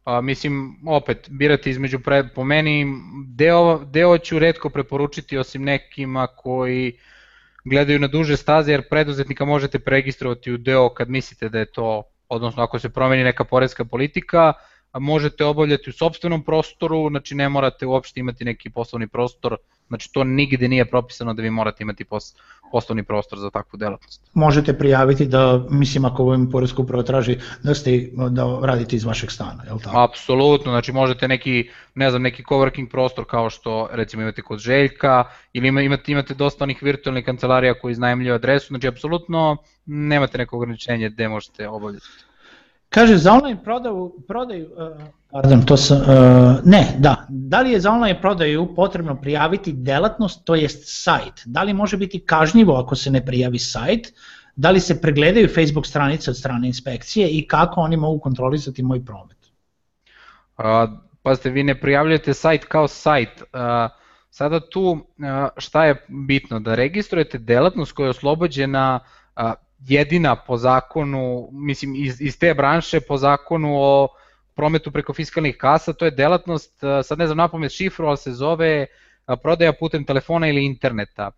a, mislim, opet, birati između, pre, po meni, deo, deo ću redko preporučiti osim nekima koji gledaju na duže staze, jer preduzetnika možete preregistrovati u deo kad mislite da je to, odnosno ako se promeni neka poredska politika, možete obavljati u sobstvenom prostoru, znači ne morate uopšte imati neki poslovni prostor, znači to nigde nije propisano da vi morate imati pos, poslovni prostor za takvu delatnost. Možete prijaviti da, mislim ako vam Poreska uprava traži da, ste, da radite iz vašeg stana, je li tako? Apsolutno, znači možete neki, ne znam, neki coworking prostor kao što recimo imate kod Željka ili imate, imate dosta onih virtualnih kancelarija koji iznajemljuju adresu, znači apsolutno nemate neko ograničenje gde možete obavljati. Kaže, za online prodaju, prodaju uh, pardon, to sam, uh, ne, da, da li je za online prodaju potrebno prijaviti delatnost, to jest sajt? Da li može biti kažnjivo ako se ne prijavi sajt? Da li se pregledaju Facebook stranice od strane inspekcije i kako oni mogu kontrolisati moj promet? Uh, pazite, vi ne prijavljate sajt kao sajt. Uh, sada tu uh, šta je bitno? Da registrujete delatnost koja je oslobođena uh, jedina po zakonu, mislim iz, iz te branše po zakonu o prometu preko fiskalnih kasa, to je delatnost, sad ne znam napomet šifru, ali se zove prodaja putem telefona ili interneta.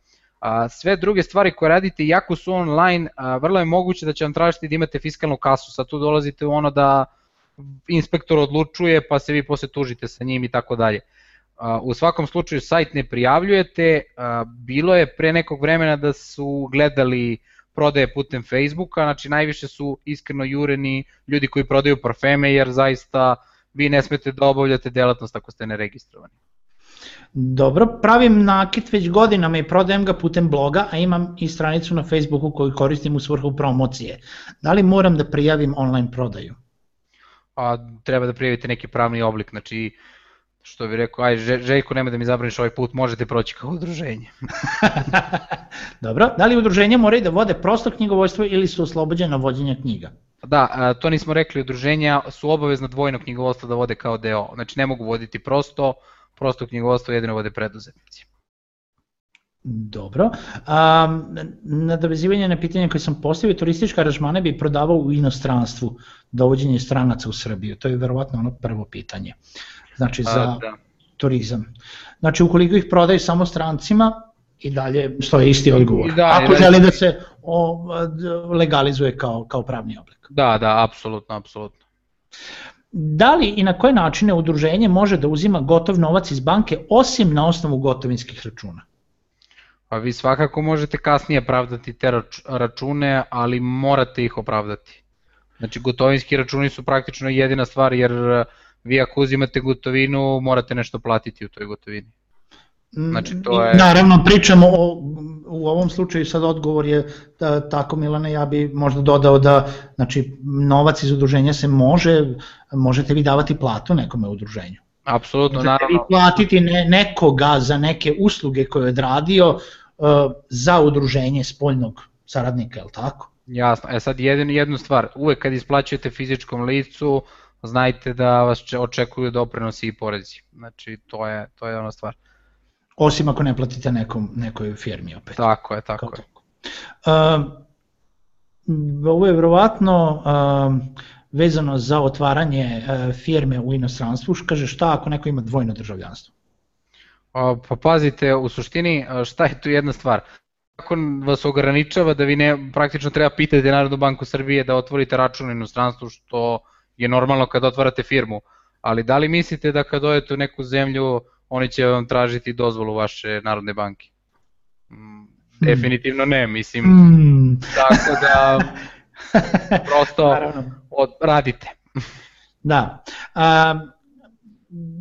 Sve druge stvari koje radite, jako su online, vrlo je moguće da će vam tražiti da imate fiskalnu kasu, sad tu dolazite u ono da inspektor odlučuje pa se vi posle tužite sa njim i tako dalje. U svakom slučaju sajt ne prijavljujete, bilo je pre nekog vremena da su gledali prodaje putem Facebooka, znači najviše su iskreno jureni ljudi koji prodaju parfeme jer zaista vi ne smete da obavljate delatnost ako ste neregistrovani. Dobro, pravim nakit već godinama i prodajem ga putem bloga, a imam i stranicu na Facebooku koju koristim u svrhu promocije. Da li moram da prijavim online prodaju? A, treba da prijavite neki pravni oblik, znači što bi rekao, aj Željko nema da mi zabraniš ovaj put, možete proći kao udruženje. [LAUGHS] Dobro, da li udruženje moraju da vode prosto knjigovodstvo ili su oslobođena vođenja knjiga? Da, to nismo rekli, udruženja su obavezna dvojno knjigovodstvo da vode kao deo, znači ne mogu voditi prosto, prosto knjigovodstvo jedino vode preduzetnici. Dobro. A, nadovezivanje na pitanje koje sam postavio, turistička aranžmane bi prodavao u inostranstvu dovođenje stranaca u Srbiju. To je verovatno ono prvo pitanje znači za A, da. turizam. Znači ukoliko ih prodaju samo strancima, i dalje stoje isti odgovor. I da, Ako želi da se o, legalizuje kao, kao pravni oblik. Da, da, apsolutno, apsolutno. Da li i na koje načine udruženje može da uzima gotov novac iz banke osim na osnovu gotovinskih računa? Pa vi svakako možete kasnije pravdati te račune, ali morate ih opravdati. Znači gotovinski računi su praktično jedina stvar jer vi ako uzimate gotovinu morate nešto platiti u toj gotovini. Znači to je... Naravno pričamo o, u ovom slučaju sad odgovor je da, tako Milane ja bi možda dodao da znači novac iz udruženja se može, možete vi davati platu nekome u udruženju. Apsolutno, možete naravno. vi platiti ne, nekoga za neke usluge koje je odradio uh, za udruženje spoljnog saradnika, je li tako? Jasno, e sad jednu, jednu stvar, uvek kad isplaćujete fizičkom licu, znajte da vas očekuju doprinosi i porezi. Znači, to je, to je ona stvar. Osim ako ne platite nekom, nekoj firmi opet. Tako je, tako Kao je. Uh, ovo je verovatno uh, vezano za otvaranje uh, firme u inostranstvu, kaže šta ako neko ima dvojno državljanstvo? Pa pazite, u suštini šta je tu jedna stvar? Zakon vas ograničava da vi ne, praktično treba pitati Narodnu banku Srbije da otvorite račun u inostranstvu, što je normalno kad otvarate firmu, ali da li mislite da kad dojete u neku zemlju oni će vam tražiti dozvolu vaše Narodne banke? Mm, hmm. Definitivno ne, mislim, hmm. tako da [LAUGHS] prosto od, radite. Da. A,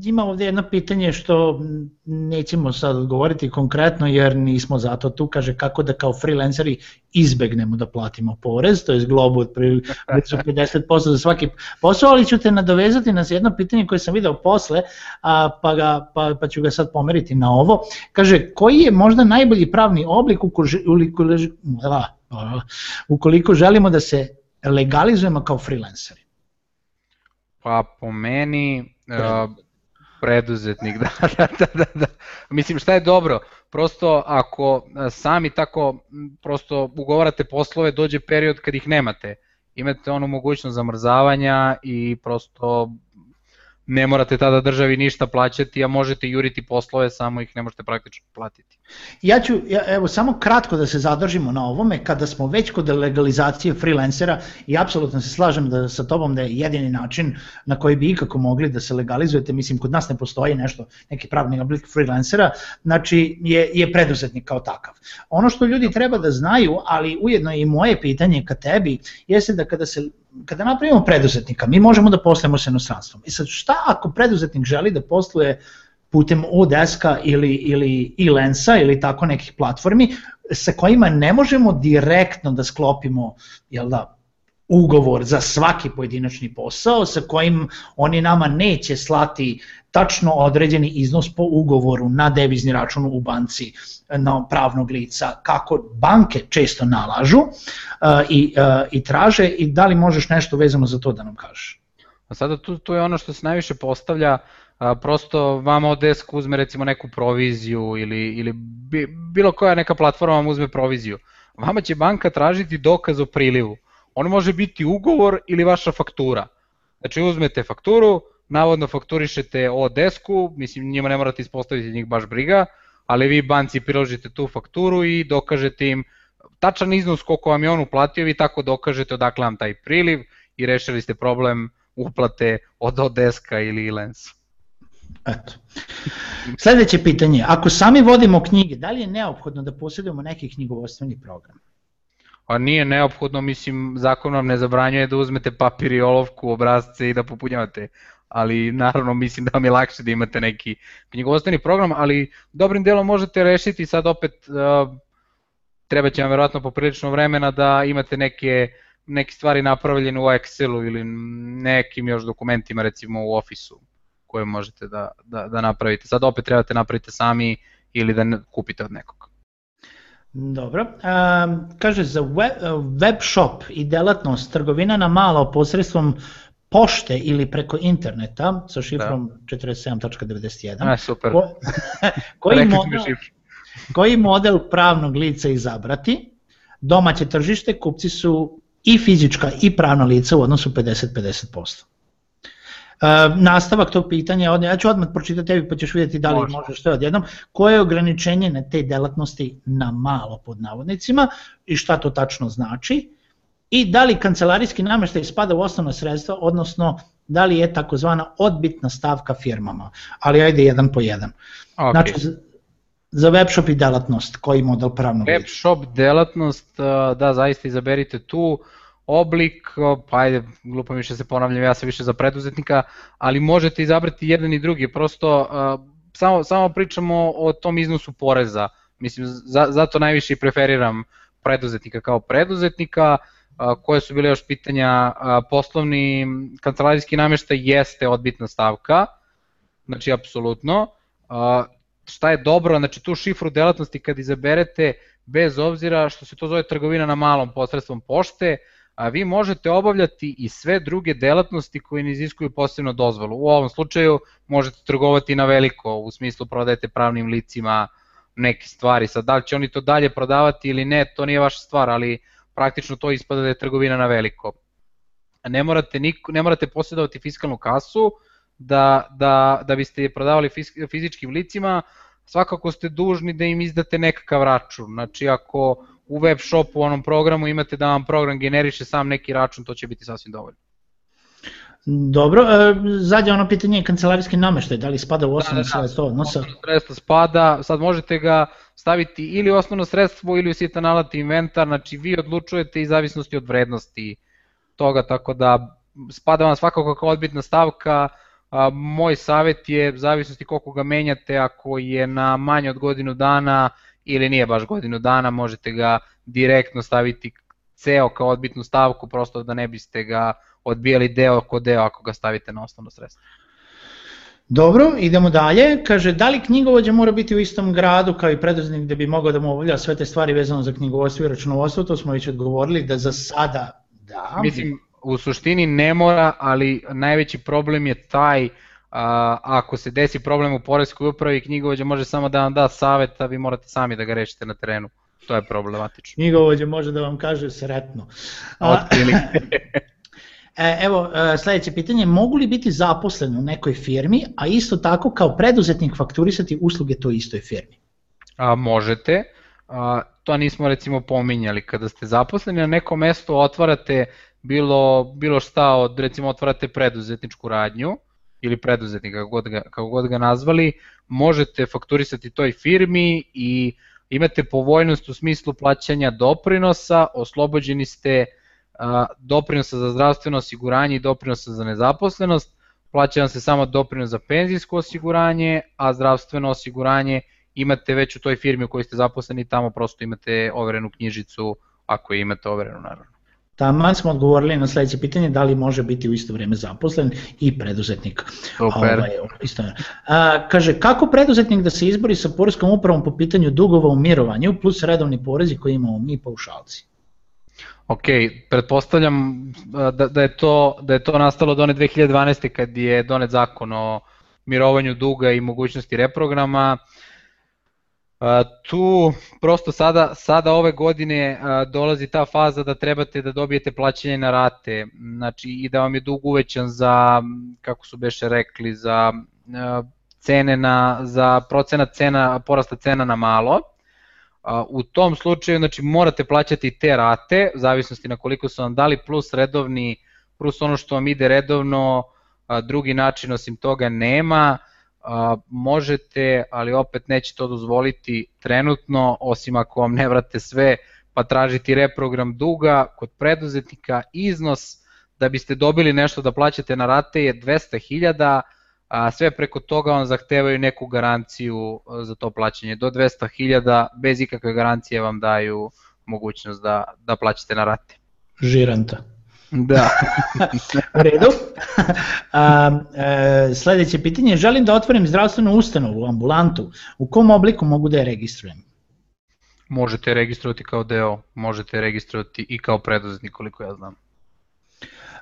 ima ovdje jedno pitanje što nećemo sad odgovoriti konkretno jer nismo zato tu, kaže kako da kao freelanceri izbegnemo da platimo porez, to je globu od [LAUGHS] blizu 50% za svaki posao, ali ću te nadovezati na jedno pitanje koje sam video posle, a, pa, ga, pa, pa ću ga sad pomeriti na ovo. Kaže, koji je možda najbolji pravni oblik ukoliko, ukoliko želimo da se legalizujemo kao freelanceri? Pa po meni uh, preduzetnik, [LAUGHS] da, da, da, da, da. Mislim šta je dobro, prosto ako sami tako prosto ugovarate poslove, dođe period kad ih nemate. Imate onu mogućnost zamrzavanja i prosto ne morate tada državi ništa plaćati, a možete juriti poslove, samo ih ne možete praktično platiti. Ja ću, ja, evo, samo kratko da se zadržimo na ovome, kada smo već kod legalizacije freelancera i apsolutno se slažem da sa tobom da je jedini način na koji bi ikako mogli da se legalizujete, mislim kod nas ne postoji nešto, neki pravni oblik freelancera, znači je, je preduzetnik kao takav. Ono što ljudi treba da znaju, ali ujedno je i moje pitanje ka tebi, jeste da kada se kada napravimo preduzetnika, mi možemo da poslujemo s inostranstvom. I sad šta ako preduzetnik želi da posluje putem Odeska ili, ili e-lensa ili tako nekih platformi sa kojima ne možemo direktno da sklopimo jel da, ugovor za svaki pojedinačni posao sa kojim oni nama neće slati tačno određeni iznos po ugovoru na devizni račun u banci na pravnog lica kako banke često nalažu uh, i, uh, i traže i da li možeš nešto vezano za to da nam kažeš? A sada tu, tu je ono što se najviše postavlja, a, prosto vama Odesk uzme recimo neku proviziju ili, ili bi, bilo koja neka platforma vam uzme proviziju. Vama će banka tražiti dokaz o prilivu. On može biti ugovor ili vaša faktura. Znači uzmete fakturu, navodno fakturišete Odesku, mislim njima ne morate ispostaviti njih baš briga, ali vi banci priložite tu fakturu i dokažete im tačan iznos koliko vam je on uplatio, vi tako dokažete odakle vam taj priliv i rešili ste problem uplate od Odeska ili Lens. Eto. Sledeće pitanje, ako sami vodimo knjige, da li je neophodno da posjedujemo neki knjigovodstveni program? A nije neophodno, mislim, zakon vam ne zabranjuje da uzmete papir i olovku, obrazce i da popunjavate, ali naravno mislim da vam je lakše da imate neki knjigovodstveni program, ali dobrim delom možete rešiti sad opet, uh, treba će vam verovatno poprilično vremena da imate neke neke stvari napravljene u Excelu ili nekim još dokumentima recimo u Officeu koje možete da, da, da napravite. Sad opet trebate napravite sami ili da kupite od nekog. Dobro. Um, kaže, za web, web shop i delatnost trgovina na malo posredstvom pošte ili preko interneta sa šifrom da. 47.91. A, super. Ko, [LAUGHS] koji, model, koji model pravnog lica izabrati? Domaće tržište, kupci su i fizička i pravna lica u odnosu 50-50%. Uh, nastavak tog pitanja, ja ću odmah pročitati tebi pa ćeš vidjeti da li Možda. možeš sve odjednom, koje je ograničenje na te delatnosti na malo pod navodnicima i šta to tačno znači i da li kancelarijski nameštaj spada u osnovna sredstva, odnosno da li je takozvana odbitna stavka firmama, ali ajde jedan po jedan. Okay. Znači, za web shop i delatnost, koji model pravnog Web shop delatnost, da zaista izaberite tu, oblik, pa ajde, glupo mi što se ponavljam, ja sam više za preduzetnika, ali možete izabrati jedan i drugi, prosto uh, samo, samo pričamo o tom iznosu poreza, mislim, za, zato najviše preferiram preduzetnika kao preduzetnika, uh, koje su bile još pitanja, uh, poslovni kancelarijski nameštaj jeste odbitna stavka, znači apsolutno, uh, šta je dobro, znači tu šifru delatnosti kad izaberete, bez obzira što se to zove trgovina na malom posredstvom pošte, a vi možete obavljati i sve druge delatnosti koje ne iziskuju posebno dozvolu. U ovom slučaju možete trgovati na veliko, u smislu prodajete pravnim licima neke stvari. Sad, da li će oni to dalje prodavati ili ne, to nije vaša stvar, ali praktično to ispada da je trgovina na veliko. Ne morate, niko, ne morate posjedovati fiskalnu kasu da, da, da biste je prodavali fizičkim licima, svakako ste dužni da im izdate nekakav račun. Znači, ako u web shopu u onom programu imate da vam program generiše sam neki račun, to će biti sasvim dovoljno. Dobro, e, zadnje ono pitanje je kancelarijski nameštaj, da li spada u osnovno da, da, da. sredstvo odnosa? Osnovno sredstvo spada, sad možete ga staviti ili u osnovno sredstvo ili u sitan alat inventar, znači vi odlučujete i zavisnosti od vrednosti toga, tako da spada vam svakako kao odbitna stavka, a, moj savet je, zavisnosti koliko ga menjate, ako je na manje od godinu dana, ili nije baš godinu dana, možete ga direktno staviti ceo kao odbitnu stavku, prosto da ne biste ga odbijali deo ko deo ako ga stavite na osnovno sredstvo. Dobro, idemo dalje. Kaže, da li knjigovođa mora biti u istom gradu kao i preduzetnik da bi mogao da mu obavlja sve te stvari vezano za knjigovodstvo i računovodstvo, to smo već odgovorili da za sada da. Mislim, u suštini ne mora, ali najveći problem je taj a, ako se desi problem u poreskoj upravi, knjigovođa može samo da vam da savet, a vi morate sami da ga rešite na terenu. To je problematično. Knjigovođa može da vam kaže sretno. [LAUGHS] E, evo, e, sledeće pitanje, mogu li biti zaposlen u nekoj firmi, a isto tako kao preduzetnik fakturisati usluge toj istoj firmi? A, možete, a, to nismo recimo pominjali, kada ste zaposleni na nekom mestu otvarate bilo, bilo šta od, recimo otvarate preduzetničku radnju, ili preduzetnika, kako god, ga, kako god ga nazvali, možete fakturisati toj firmi i imate povoljnost u smislu plaćanja doprinosa, oslobođeni ste a, doprinosa za zdravstveno osiguranje i doprinosa za nezaposlenost, plaća vam se samo doprinos za penzijsko osiguranje, a zdravstveno osiguranje imate već u toj firmi u kojoj ste zaposleni, tamo prosto imate overenu knjižicu, ako imate overenu naravno. Taman smo odgovorili na sledeće pitanje da li može biti u isto vreme zaposlen i preduzetnik. Super. Ovaj, isto. A, kaže, kako preduzetnik da se izbori sa poreskom upravom po pitanju dugova u mirovanju plus redovni porezi koji imamo mi paušalci? Ok, pretpostavljam da, da, je to, da je to nastalo do one 2012. kad je donet zakon o mirovanju duga i mogućnosti reprograma. Tu prosto sada, sada ove godine dolazi ta faza da trebate da dobijete plaćanje na rate, znači i da vam je dug uvećan za, kako su beše rekli, za cene na, za procenat cena, porasta cena na malo. U tom slučaju znači, morate plaćati te rate, u zavisnosti na koliko su vam dali, plus redovni, plus ono što vam ide redovno, drugi način osim toga nema a, možete, ali opet neće to dozvoliti trenutno, osim ako vam ne vrate sve, pa tražiti reprogram duga kod preduzetnika, iznos da biste dobili nešto da plaćate na rate je 200.000, a sve preko toga vam zahtevaju neku garanciju za to plaćanje. Do 200.000 bez ikakve garancije vam daju mogućnost da, da plaćate na rate. Žiranta. Da. [LAUGHS] U redu. A, e, sledeće pitanje, želim da otvorim zdravstvenu ustanovu, ambulantu. U kom obliku mogu da je registrujem? Možete registrovati kao deo, možete registrovati i kao preduzetnik koliko ja znam.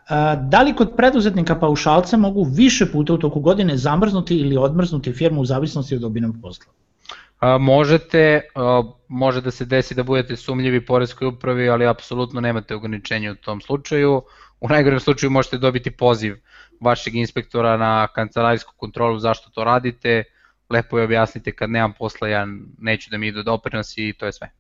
A, da li kod preduzetnika paušalca mogu više puta u toku godine zamrznuti ili odmrznuti firmu u zavisnosti od obinog posla? A, možete, a, može da se desi da budete sumljivi poreskoj upravi, ali apsolutno nemate ograničenja u tom slučaju. U najgorem slučaju možete dobiti poziv vašeg inspektora na kancelarijsku kontrolu zašto to radite, lepo je objasnite kad nemam posla, ja neću da mi idu doprinosi i to je sve.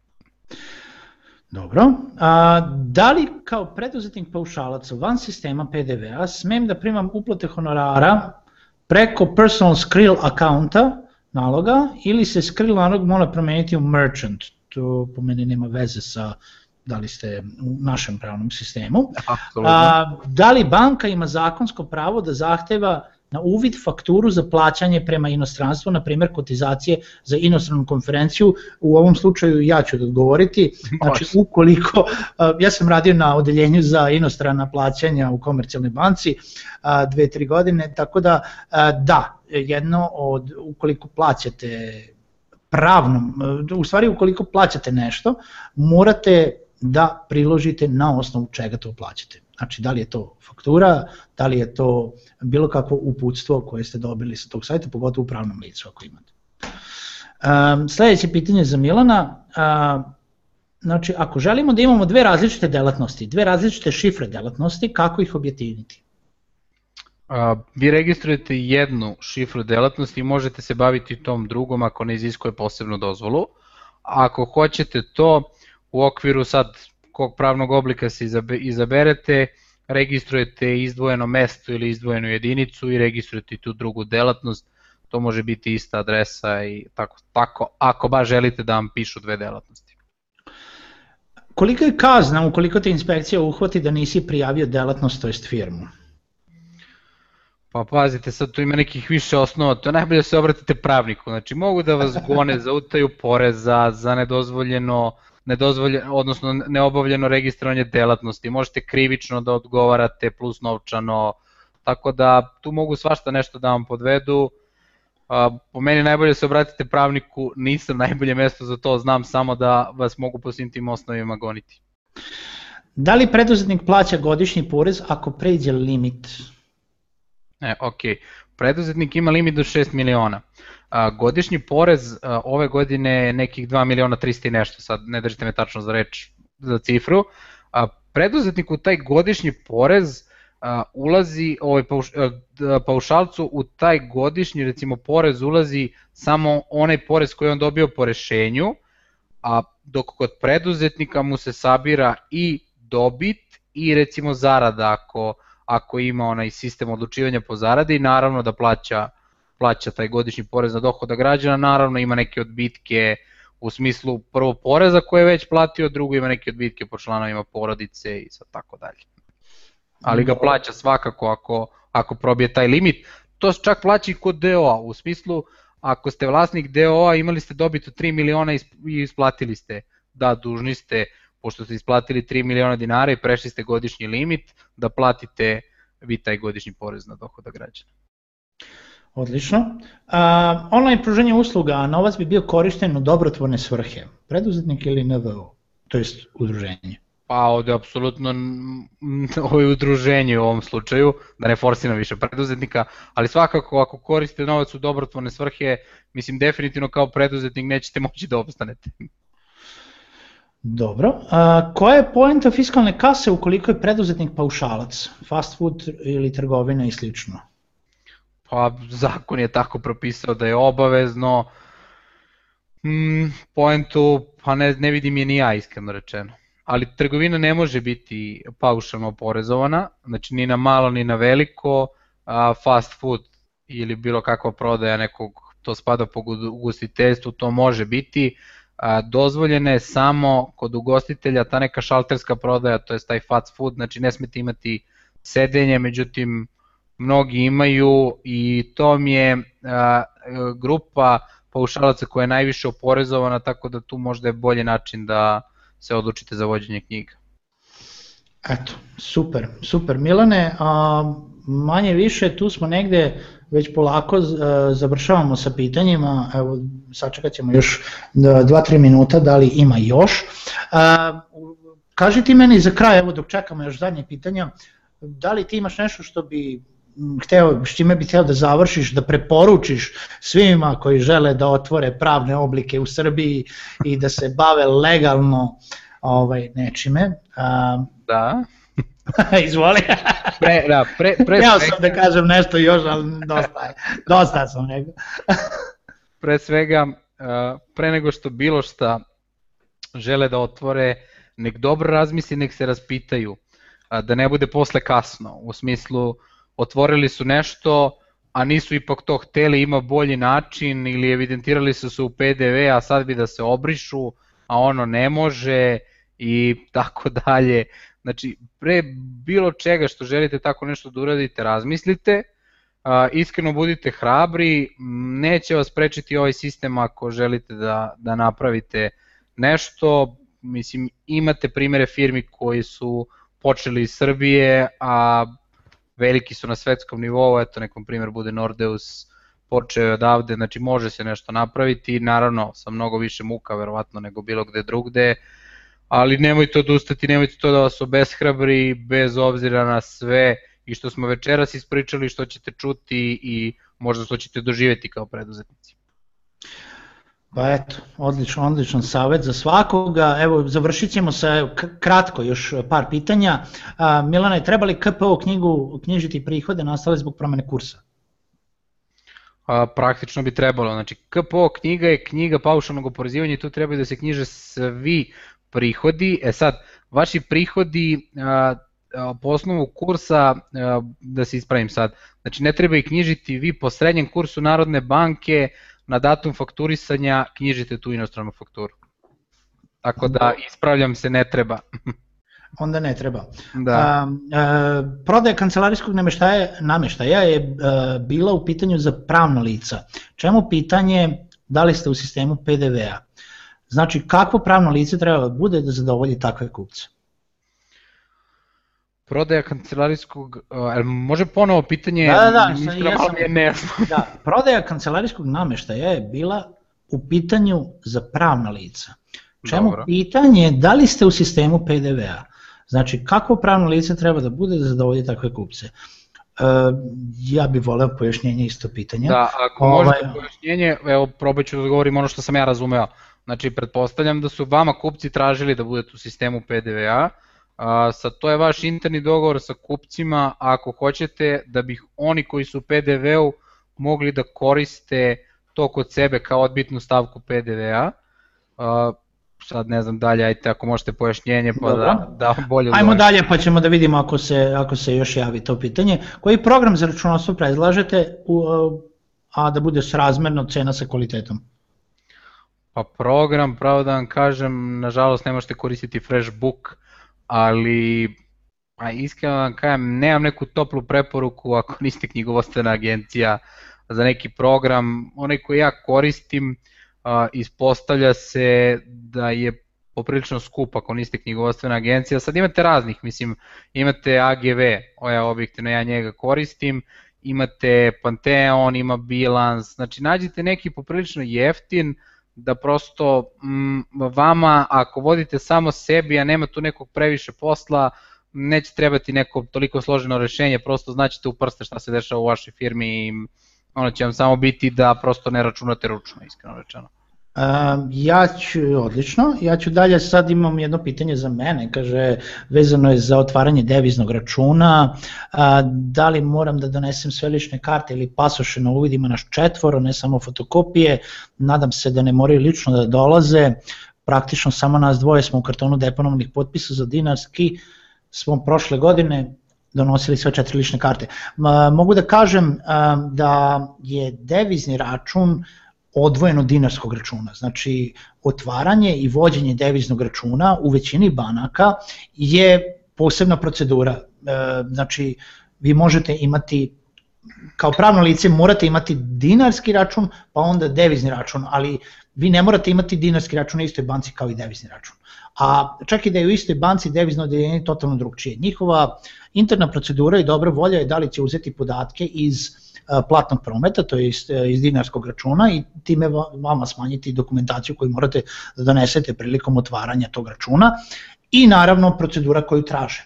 Dobro. A, da li kao preduzetnik paušalac van sistema PDV-a smem da primam uplate honorara preko personal skrill akaunta naloga ili se skrill nalog mora promeniti u merchant. To po meni nema veze sa da li ste u našem pravnom sistemu. A, da li banka ima zakonsko pravo da zahteva na uvid fakturu za plaćanje prema inostranstvu, na primjer kotizacije za inostranu konferenciju, u ovom slučaju ja ću da odgovoriti, znači ukoliko, ja sam radio na odeljenju za inostrana plaćanja u komercijalnoj banci dve, tri godine, tako da da, jedno od, ukoliko plaćate pravnom, u stvari ukoliko plaćate nešto, morate da priložite na osnovu čega to plaćate. Znači, da li je to faktura, da li je to bilo kakvo uputstvo koje ste dobili sa tog sajta, pogotovo u pravnom licu ako imate. Um, sledeće pitanje za Milana. Uh, znači, ako želimo da imamo dve različite delatnosti, dve različite šifre delatnosti, kako ih objetiniti? A, vi registrujete jednu šifru delatnosti i možete se baviti tom drugom ako ne iziskuje posebnu dozvolu. Ako hoćete to u okviru sad kog pravnog oblika se izaberete, registrujete izdvojeno mesto ili izdvojenu jedinicu i registrujete tu drugu delatnost, to može biti ista adresa i tako, tako ako baš želite da vam pišu dve delatnosti. Koliko je kazna ukoliko te inspekcija uhvati da nisi prijavio delatnost, to jest firmu? Pa pazite, sad tu ima nekih više osnova, to je najbolje da se obratite pravniku, znači mogu da vas gone za utaju poreza, za nedozvoljeno uh, nedozvoljeno, odnosno neobavljeno registrovanje delatnosti, možete krivično da odgovarate plus novčano, tako da tu mogu svašta nešto da vam podvedu, po meni najbolje se obratite pravniku, nisam najbolje mesto za to, znam samo da vas mogu po svim tim osnovima goniti. Da li preduzetnik plaća godišnji porez ako pređe limit? E, ok, preduzetnik ima limit do 6 miliona. A, godišnji porez a, ove godine je nekih 2 miliona 300 i nešto, sad ne držite me tačno za reč, za cifru. A, preduzetniku taj godišnji porez ulazi ovaj pauš, paušalcu u taj godišnji recimo porez ulazi samo onaj porez koji on dobio po rešenju, a dok kod preduzetnika mu se sabira i dobit i recimo zarada ako, ako ima onaj sistem odlučivanja po zaradi i naravno da plaća, plaća taj godišnji porez na dohoda građana, naravno ima neke odbitke u smislu prvo poreza koje je već platio, drugo ima neke odbitke po članovima porodice i sad tako dalje. Ali ga plaća svakako ako, ako probije taj limit. To čak plaća i kod DO-a, u smislu ako ste vlasnik DO-a imali ste dobit od 3 miliona i isplatili ste, da dužni ste, pošto ste isplatili 3 miliona dinara i prešli ste godišnji limit, da platite vi taj godišnji porez na dohoda građana. Odlično. Uh, online pruženje usluga, a novac bi bio korišten u dobrotvorne svrhe, preduzetnik ili NVO, to jest udruženje? Pa ovde apsolutno ovo je udruženje u ovom slučaju, da ne forsiram više preduzetnika, ali svakako ako koriste novac u dobrotvorne svrhe, mislim definitivno kao preduzetnik nećete moći da obstanete. Dobro. A, koja je poenta fiskalne kase ukoliko je preduzetnik paušalac, fast food ili trgovina i slično? Pa zakon je tako propisao da je obavezno. Hmm, poentu, pa ne, ne vidim je ni ja iskreno rečeno ali trgovina ne može biti paušalno oporezovana, znači ni na malo ni na veliko, a fast food ili bilo kakva prodaja nekog, to spada po ugostiteljstvu, to može biti, a, dozvoljene je samo kod ugostitelja ta neka šalterska prodaja, to je taj fast food, znači ne smete imati sedenje, međutim mnogi imaju i to mi je a, grupa paušalaca koja je najviše oporezovana, tako da tu možda je bolji način da, se odlučite za vođenje knjiga. Eto, super, super Milane, a, manje više tu smo negde već polako e, završavamo sa pitanjima, evo sačekat ćemo još 2-3 minuta da li ima još. A, kaži ti meni za kraj, evo dok čekamo još zadnje pitanja, da li ti imaš nešto što bi hteo, s čime bi hteo da završiš, da preporučiš svima koji žele da otvore pravne oblike u Srbiji i da se bave legalno ovaj, nečime. Um, da. [LAUGHS] Izvoli. pre, da, pre, pre Hteo sam da kažem nešto još, ali dosta, je, dosta sam nego. [LAUGHS] pre svega, pre nego što bilo šta žele da otvore, nek dobro razmisli, nek se raspitaju, da ne bude posle kasno, u smislu otvorili su nešto, a nisu ipak to hteli, ima bolji način ili evidentirali su se u PDV, a sad bi da se obrišu, a ono ne može i [LAUGHS] tako dalje. Znači, pre bilo čega što želite tako nešto da uradite, razmislite, iskreno budite hrabri, neće vas prečiti ovaj sistem ako želite da, da napravite nešto, mislim, imate primere firmi koji su počeli iz Srbije, a veliki su na svetskom nivou, eto nekom primjer bude Nordeus počeo odavde, znači može se nešto napraviti, naravno sa mnogo više muka verovatno nego bilo gde drugde, ali nemojte odustati, nemojte to da vas obeshrabri bez obzira na sve i što smo večeras ispričali, što ćete čuti i možda što ćete doživeti kao preduzetnici. Pa eto, odličan, odličan savet za svakoga. Evo, završit ćemo sa kratko još par pitanja. A, Milana, treba li KPO knjigu knjižiti prihode nastale zbog promene kursa? A, praktično bi trebalo. Znači, KPO knjiga je knjiga paušalnog oporezivanja i tu treba da se knjiže svi prihodi. E sad, vaši prihodi a, po osnovu kursa, da se ispravim sad, znači ne treba ih knjižiti vi po srednjem kursu Narodne banke, na datum fakturisanja knjižite tu inostranu fakturu. Tako da ispravljam se ne treba. [LAUGHS] Onda ne treba. Da. A, a, prodaja kancelarijskog nameštaja, nameštaja je a, bila u pitanju za pravna lica. Čemu pitanje da li ste u sistemu PDV-a? Znači, kakvo pravno lice treba da bude da zadovolji takve kupce? Prodaja kancelarijskog, uh, može ponovo pitanje, da, da, da, sam, ja sam, ne da, prodaja kancelarijskog nameštaja je bila u pitanju za pravna lica. Čemu Dobro. pitanje da li ste u sistemu PDV-a? Znači, kako pravno lice treba da bude da zadovolji takve kupce? Uh, ja bih voleo pojašnjenje isto pitanja. Da, ako ovaj... možete pojašnjenje, evo probat ću da odgovorim ono što sam ja razumeo. Znači, pretpostavljam da su vama kupci tražili da budete u sistemu PDV-a, A, sad to je vaš interni dogovor sa kupcima ako hoćete da bih oni koji su u PDV-u mogli da koriste to kod sebe kao odbitnu stavku PDV-a. sad ne znam dalje, ajte ako možete pojašnjenje pa da, da bolje Ajmo dalje pa ćemo da vidimo ako se, ako se još javi to pitanje. Koji program za računovodstvo predlažete u, a da bude srazmerno cena sa kvalitetom? Pa program, pravo da vam kažem, nažalost ne možete koristiti Freshbook, ali a iskreno da vam kažem, nemam neku toplu preporuku ako [LAUGHS] niste knjigovostena agencija za neki program. Onaj koji ja koristim, ispostavlja se da je poprilično skup ako niste knjigovostvena agencija. Sad imate raznih, mislim, imate AGV, oja objektivno ja njega koristim, imate Pantheon, ima Bilans, znači nađite neki poprilično jeftin, da prosto m, vama ako vodite samo sebi, a nema tu nekog previše posla, neće trebati neko toliko složeno rešenje, prosto znaćete u prste šta se dešava u vašoj firmi i ono će vam samo biti da prosto ne računate ručno, iskreno rečeno. Ja ću, odlično, ja ću dalje, sad imam jedno pitanje za mene, kaže, vezano je za otvaranje deviznog računa, da li moram da donesem sve lične karte ili pasoše na uvidima naš četvoro, ne samo fotokopije, nadam se da ne moraju lično da dolaze, praktično samo nas dvoje smo u kartonu deponovnih potpisa za dinarski, smo prošle godine donosili sve četiri lične karte. Mogu da kažem da je devizni račun odvojeno dinarskog računa. Znači, otvaranje i vođenje deviznog računa u većini banaka je posebna procedura. E, znači, vi možete imati kao pravno lice morate imati dinarski račun, pa onda devizni račun, ali vi ne morate imati dinarski račun na istoj banci kao i devizni račun. A čak i da je u istoj banci devizno odeljenje totalno drugčije. Njihova interna procedura i dobra volja je da li će uzeti podatke iz platnog prometa, to je iz, iz dinarskog računa i time vama smanjiti dokumentaciju koju morate da donesete prilikom otvaranja tog računa i naravno procedura koju traže.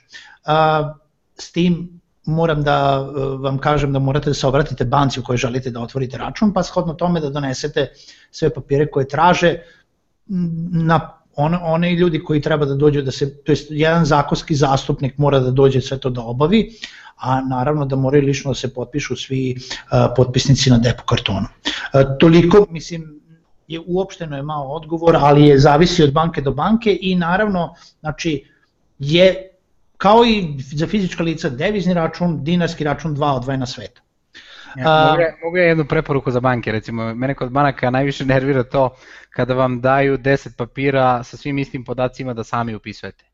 S tim moram da vam kažem da morate da se obratite banci u kojoj želite da otvorite račun, pa shodno tome da donesete sve papire koje traže na on, one ljudi koji treba da dođu da se, to jest jedan zakonski zastupnik mora da dođe sve to da obavi, a naravno da moraju lično da se potpišu svi uh, potpisnici na depo kartonu. Uh, toliko, mislim, je uopšteno je malo odgovor, ali je zavisi od banke do banke i naravno, znači, je kao i za fizička lica devizni račun, dinarski račun, dva odvojena sveta. Ja, mogu, ja, mogu ja jednu preporuku za banke, recimo, mene kod banaka najviše nervira to kada vam daju 10 papira sa svim istim podacima da sami upisujete.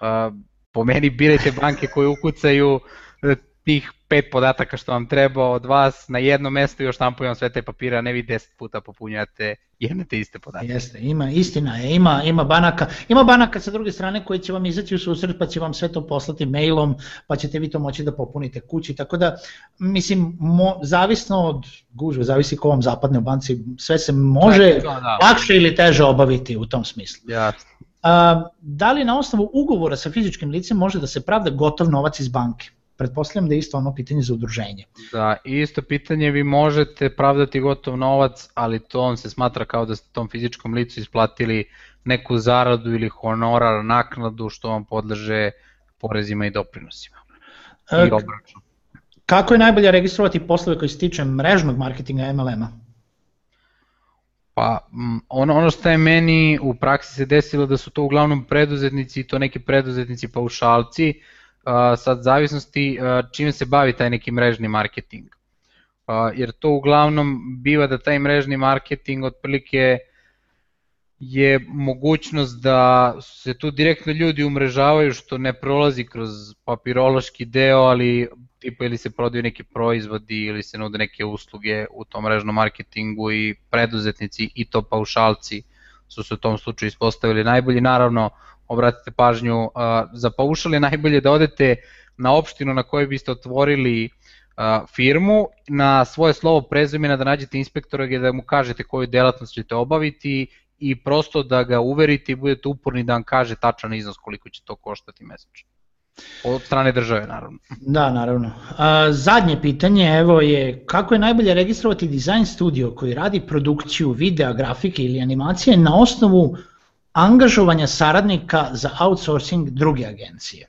Uh, po meni birajte banke koje ukucaju e, tih pet podataka što vam treba od vas na jedno mesto i još vam sve te papire, a ne vi deset puta popunjate jedne te iste podatke. Jeste, ima, istina je, ima, ima banaka, ima banaka sa druge strane koji će vam izaći u susret pa će vam sve to poslati mailom, pa ćete vi to moći da popunite kući, tako da, mislim, mo, zavisno od gužve, zavisi ko vam zapadne u banci, sve se može to, da. lakše ili teže obaviti u tom smislu. Jasno. A, da li na osnovu ugovora sa fizičkim licem može da se pravda gotov novac iz banke? Pretpostavljam da je isto ono pitanje za udruženje. Da, isto pitanje vi možete pravdati gotov novac, ali to on se smatra kao da ste tom fizičkom licu isplatili neku zaradu ili honorar, naknadu što vam podleže porezima i doprinosima. I obračun. Kako je najbolje registrovati poslove koji se tiče mrežnog marketinga MLM-a? Pa ono, ono što je meni u praksi se desilo da su to uglavnom preduzetnici i to neki preduzetnici paušalci, uh, sad zavisnosti čime se bavi taj neki mrežni marketing. Jer to uglavnom biva da taj mrežni marketing otprilike je mogućnost da se tu direktno ljudi umrežavaju što ne prolazi kroz papirološki deo, ali tipa ili se prodaju neki proizvodi ili se nude neke usluge u tom mrežnom marketingu i preduzetnici i to paušalci su se u tom slučaju ispostavili najbolji. Naravno, obratite pažnju, za paušal je najbolje da odete na opštinu na kojoj biste otvorili firmu, na svoje slovo prezimena da nađete inspektora gdje da mu kažete koju delatnost ćete obaviti i prosto da ga uverite i budete uporni da vam kaže tačan iznos koliko će to koštati mesečno. Od strane države, naravno. Da, naravno. A, zadnje pitanje evo je kako je najbolje registrovati design studio koji radi produkciju videa, grafike ili animacije na osnovu angažovanja saradnika za outsourcing druge agencije.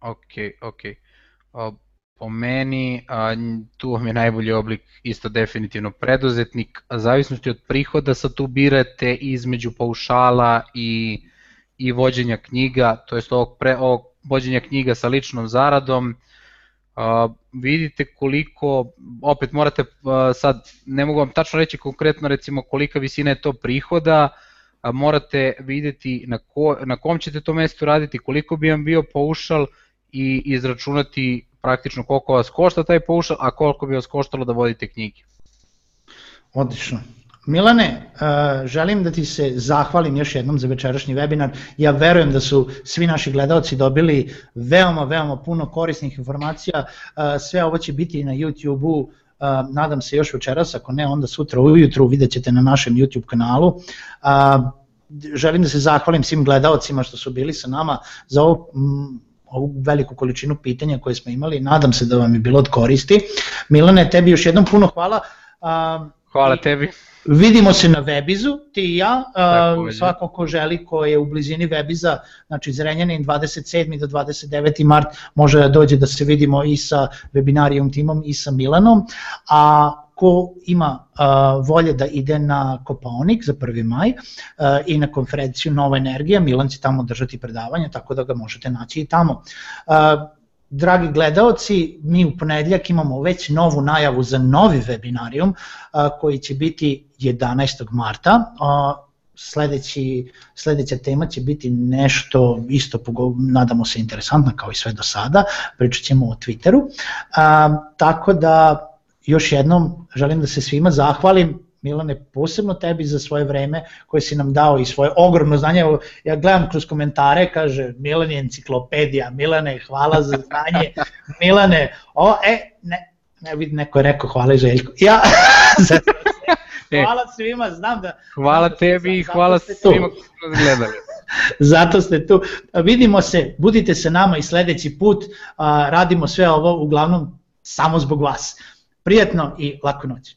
Ok, ok. Po meni, tu vam je najbolji oblik isto definitivno preduzetnik, a zavisnosti od prihoda sa tu birate između paušala i, i vođenja knjiga, to jest ovog, pre, ovog vođenja knjiga sa ličnom zaradom, a, vidite koliko, opet morate a, sad, ne mogu vam tačno reći konkretno recimo kolika visina je to prihoda, morate videti na, ko, na kom ćete to mestu raditi, koliko bi vam bio paušal i izračunati praktično koliko vas košta taj paušal, a koliko bi vas koštalo da vodite knjige. Odlično. Milane, uh, želim da ti se zahvalim još jednom za večerašnji webinar. Ja verujem da su svi naši gledalci dobili veoma, veoma puno korisnih informacija. Uh, sve ovo će biti na YouTube-u, nadam se još večeras, ako ne onda sutra ujutru vidjet ćete na našem YouTube kanalu. Želim da se zahvalim svim gledalcima što su bili sa nama za ovo ovu veliku količinu pitanja koje smo imali, nadam se da vam je bilo od koristi. Milane, tebi još jednom puno hvala. Hvala tebi. Vidimo se na Webizu, ti i ja, Tako, svako ko želi ko je u blizini Webiza, znači Zrenjanin 27. do 29. mart može da dođe da se vidimo i sa webinarijom timom i sa Milanom, a ko ima volje da ide na Kopaonik za 1. maj i na konferenciju Nova energija, Milan će tamo držati predavanje, tako da ga možete naći i tamo. Dragi gledaoci, mi u ponedljak imamo već novu najavu za novi webinarijum koji će biti 11. marta. Sledeći, sledeća tema će biti nešto isto, nadamo se, interesantna kao i sve do sada, pričat ćemo o Twitteru. tako da još jednom želim da se svima zahvalim, Milane, posebno tebi za svoje vreme koje si nam dao i svoje ogromno znanje. Evo, ja gledam kroz komentare, kaže Milan je enciklopedija, Milane, hvala za znanje, [LAUGHS] Milane, o, e, ne, ne vidi, neko je rekao hvala Željko. Ja, [LAUGHS] e. hvala svima, znam da... Hvala tebi i hvala svima koji su nas gledali. [LAUGHS] Zato ste tu. Vidimo se, budite se nama i sledeći put. Radimo sve ovo uglavnom samo zbog vas. Prijetno i laku noć.